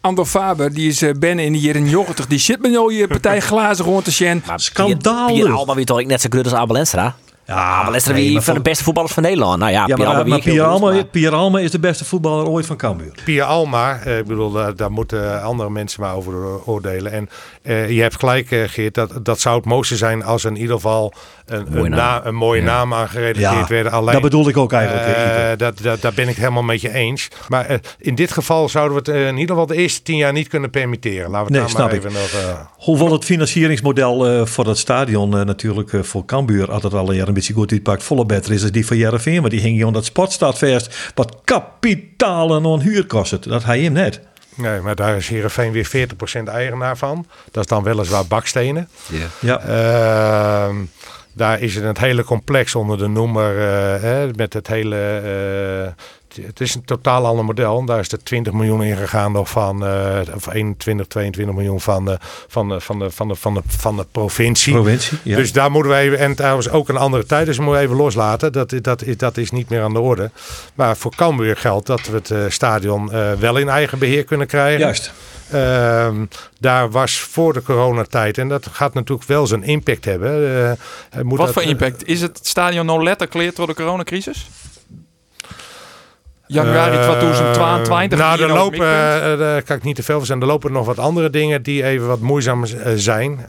Ando Faber, die is eh, ben in de jaren 90. Die zit me nou je partij glazen gewoon te zien. Maar Schandalig. Pier Alba weer toch net zo goed als Abel Enstra. Ja, Abel Enstra nee, wie maar van de beste voetballers van Nederland. Nou ja, Ja, Pier maar, Alba maar wie ik Pier, heel goed, Alma, maar- Pier Alma is de beste voetballer ooit van Cambuur. Pia Alma, eh, ik bedoel, daar, daar moeten andere mensen maar over oordelen. En eh, je hebt gelijk, eh, Geert, dat, dat zou het mooiste zijn als in ieder geval een, Mooie een, naam. na- een mooie naam aangeredigeerd Ja, werden. Alleen, dat bedoelde ik ook eigenlijk. dat, dat, daar ben ik helemaal met je eens. Maar in dit geval zouden we het in ieder geval de eerste tien jaar niet kunnen permitteren. Laten we Nee, het daar maar snap ik. even nog... eh, Hoewel het financieringsmodel eh, voor dat stadion eh, natuurlijk voor Cambuur altijd al een beetje goed uitpakt, volle beter is dan die van Jereveen. Maar die ging gewoon dat sportstadvest wat kapitaal en onhuur kost het. Dat hij hem net. nee, maar daar is Heerenveen weer 40% eigenaar van. Dat is dan weliswaar bakstenen. Ja. Ehm, daar is het het hele complex onder de noemer eh, hè, met het hele. Het is een totaal ander model. Daar is er 20 miljoen in gegaan nog van, eh, of 21, 22 miljoen van de, van de, van de, van de, van de, van de provincie. Provincie. Ja. Dus daar moeten we even, en trouwens ook een andere tijd, dus dat moeten we even loslaten. Dat, dat, is- dat is niet meer aan de orde. Maar voor Cambuur geldt dat we het eh, stadion eh, wel in eigen beheer kunnen krijgen. Juist. Ehm, daar was voor de coronatijd, en dat gaat natuurlijk wel zijn impact hebben. moet Wat dat, voor impact? Is het stadion nou letterlijk door de coronacrisis? Januari eh, 2022. nou, hier er nou lopen, het mikpunt. eh, daar kan ik niet te veel van zijn. Er lopen nog wat andere dingen die even wat moeizaam eh, zijn.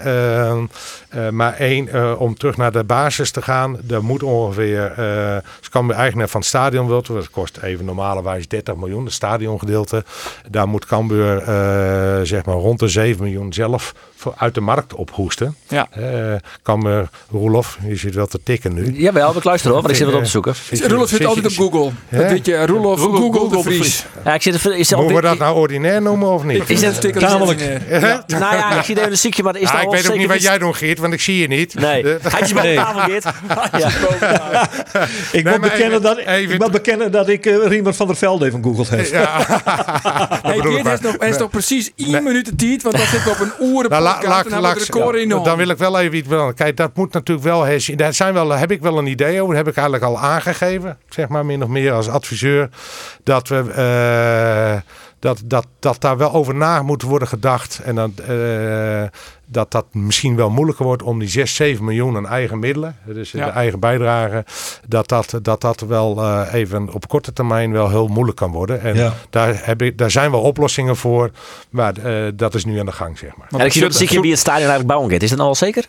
Eh, maar één, eh, om terug naar de basis te gaan. Er moet ongeveer, eh als Cambuur eigenaar van het stadion wilt, dat kost even normalerwijs 30 miljoen, het stadiongedeelte. Daar moet Cambuur eh, zeg maar rond de 7 miljoen zelf voor, uit de markt ophoesten. Ja. Eh Cambuur, Roelof, je zit wel te tikken nu. Jawel, we luisteren hoor, want ik zit wat op te zoeken. Roelof zit altijd op Google. Dat weet je, Roelof Google- Google, Google de de Vries. Ja, ik zit er, is Moeten we dat nou ordinair noemen of niet? Is het Tamelijk. eh, Nou ja, ik zie even een ziekje, maar is Ja, dat ik weet ook niet wat jij doet, Geert, want ik zie je niet. Nee, Eh, hij is bij de Nee. tafel, Geert. Ja. Ik Nee, moet bekennen even- dat, even- ik moet bekennen dat ik eh, Riemer van der Velde even googeld heb. Hey, dit maar. is nog, nog precies 1 minuut de tijd, want dan zit op een oren Nou, la- laat- en dan de in de wil ik wel even iets belangrijk. Kijk, dat moet natuurlijk wel. Daar zijn wel, heb ik wel een idee over. Dat heb ik eigenlijk al aangegeven, zeg maar min of meer als adviseur. Dat we. eh, dat, dat, dat daar wel over na moet worden gedacht. En dan, eh, dat dat misschien wel moeilijker wordt om die 6, 7 miljoen aan eigen middelen, dus Ja. de eigen bijdrage, dat dat, dat, dat wel eh, even op korte termijn wel heel moeilijk kan worden. En Ja. daar, heb ik, daar zijn wel oplossingen voor, maar eh, dat is nu aan de gang, zeg maar. En ik zie dat een ziekje wie het stadion eigenlijk bouwen gaat. Is dat nou al zeker?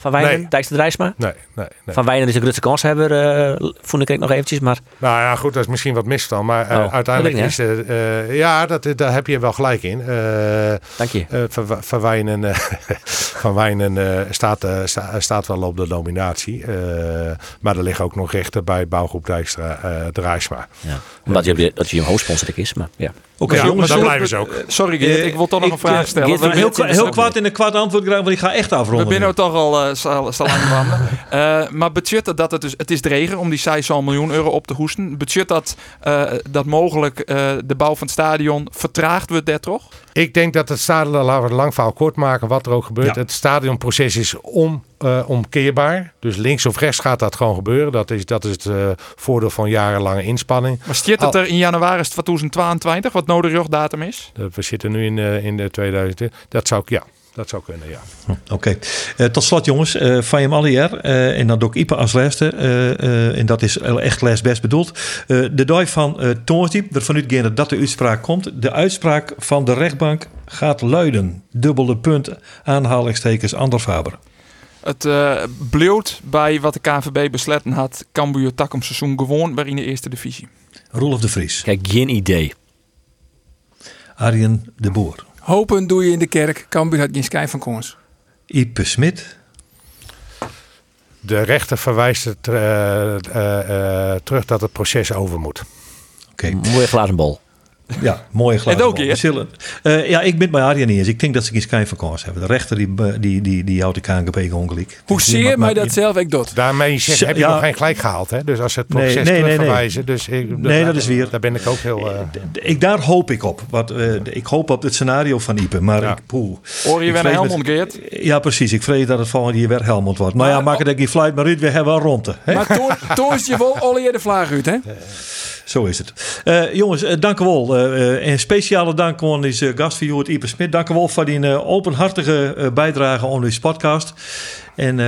Van Wijnen, Nee. Dijkster Drijsma? Nee, nee, nee. Van Wijnen is een grote kans hebben, uh, vond ik nog eventjes, maar... Nou ja, goed, dat is misschien wat misstand. Maar eh, Oh, uiteindelijk is het. eh, ja, dat, daar heb je wel gelijk in. Eh, Dank je. eh, Van, Wijnen, eh, van Wijnen eh, staat, eh, sta- staat wel op de nominatie. Eh, maar er liggen ook nog rechten bij bouwgroep Dijkstra Drijsma. Ja. Omdat je, dat je een hoofdsponsor is, maar ja. Oké, Ja, jongens. dan blijven ze ook. Sorry Geert, Eh, ik wil toch nog ik, een vraag eh, stellen. Geert, We Maar wil- heel, de heel kwaad in een kwart antwoord graag, want ik ga echt afronden. We zijn toch al uh, wandelen. Uh, maar budget dat het dus, het is dreger om die 6 miljoen euro op te hoesten. Budget dat, uh, dat mogelijk uh, de bouw van het stadion vertraagd wordt, dat toch? Ik denk dat het stadion, laten we het lang verhaal kort maken, wat er ook gebeurt. Ja. Het stadionproces is om, uh, omkeerbaar. Dus links of rechts gaat dat gewoon gebeuren. Dat is, dat is het uh, voordeel van jarenlange inspanning. Maar stiert het er in januari 2022, wat nodig datum is? We zitten nu in, uh, in de 2020. Dat zou ik, ja. Dat zou kunnen, ja. Oké. Okay. Uh, tot slot, jongens. Uh, van je Allier. Uh, en dan doe ik Ipe als laatste. Uh, en dat is echt les best bedoeld. de dag van uh, Toonsdiep. Ervan uitgaande dat de uitspraak komt. De uitspraak van de rechtbank gaat luiden. Dubbele punt. Aanhalingstekens Ander Faber. Het uh, bleut bij wat de KNVB besletten had. Cambuur takom seizoen gewoon weer in de eerste divisie. Roelof de Vries. Kijk, geen idee. Arjen de Boer. Hopen doe je in de kerk. Cambuur had geen schijn van kans. Ipe Smit. De rechter verwijst het uh, uh, terug dat het proces over moet. Oké. Mooie glazen bol. Ja, mooie glazen En ook bol. hier. We zullen- Eh, ja, ik ben het bij Arjen niet eens. Ik denk dat ze geen schijn van kans hebben. De rechter die, die, die, die houdt de KNGP ongelijk. Hoe Dus zeer mij dat zelf ik doet. Daarmee zeg, heb je ja. nog geen gelijk gehaald. Hè? Dus als ze het proces nee, nee, nee. terugverwijzen. Dus ik, Nee, dat is weer- Daar ben ik ook heel... eh, Ik, daar hoop ik op. Wat, eh, ik hoop op het scenario van Ipe. Maar Ja. ik, poeh. Hoor je Ik weer Helmond Geert? Ja, precies. Ik vrees dat het volgende jaar weer Helmond wordt. Maar, Maar- ja, maak het ook niet fluit, maar uit, we hebben wel ronde. Hè? Maar is je wel alle de vlaag uit, hè? Zo is het. Eh, jongens, eh, dank u wel. Eh, en speciale dank aan deze gast van Ipe Smit. Dank u wel voor die openhartige bijdrage aan deze podcast. En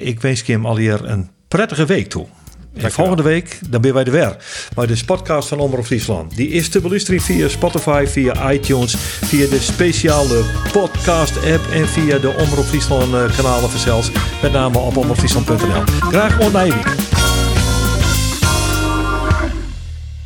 ik wens hem alweer een prettige week toe. En volgende week, dan ben wij er weer. Maar de podcast van Omroep Friesland. Die is te beluisteren via Spotify, via iTunes, via de speciale podcast app en via de Omroep Friesland kanalen vanzelfs. Met name op omroepfriesland.nl. Graag week.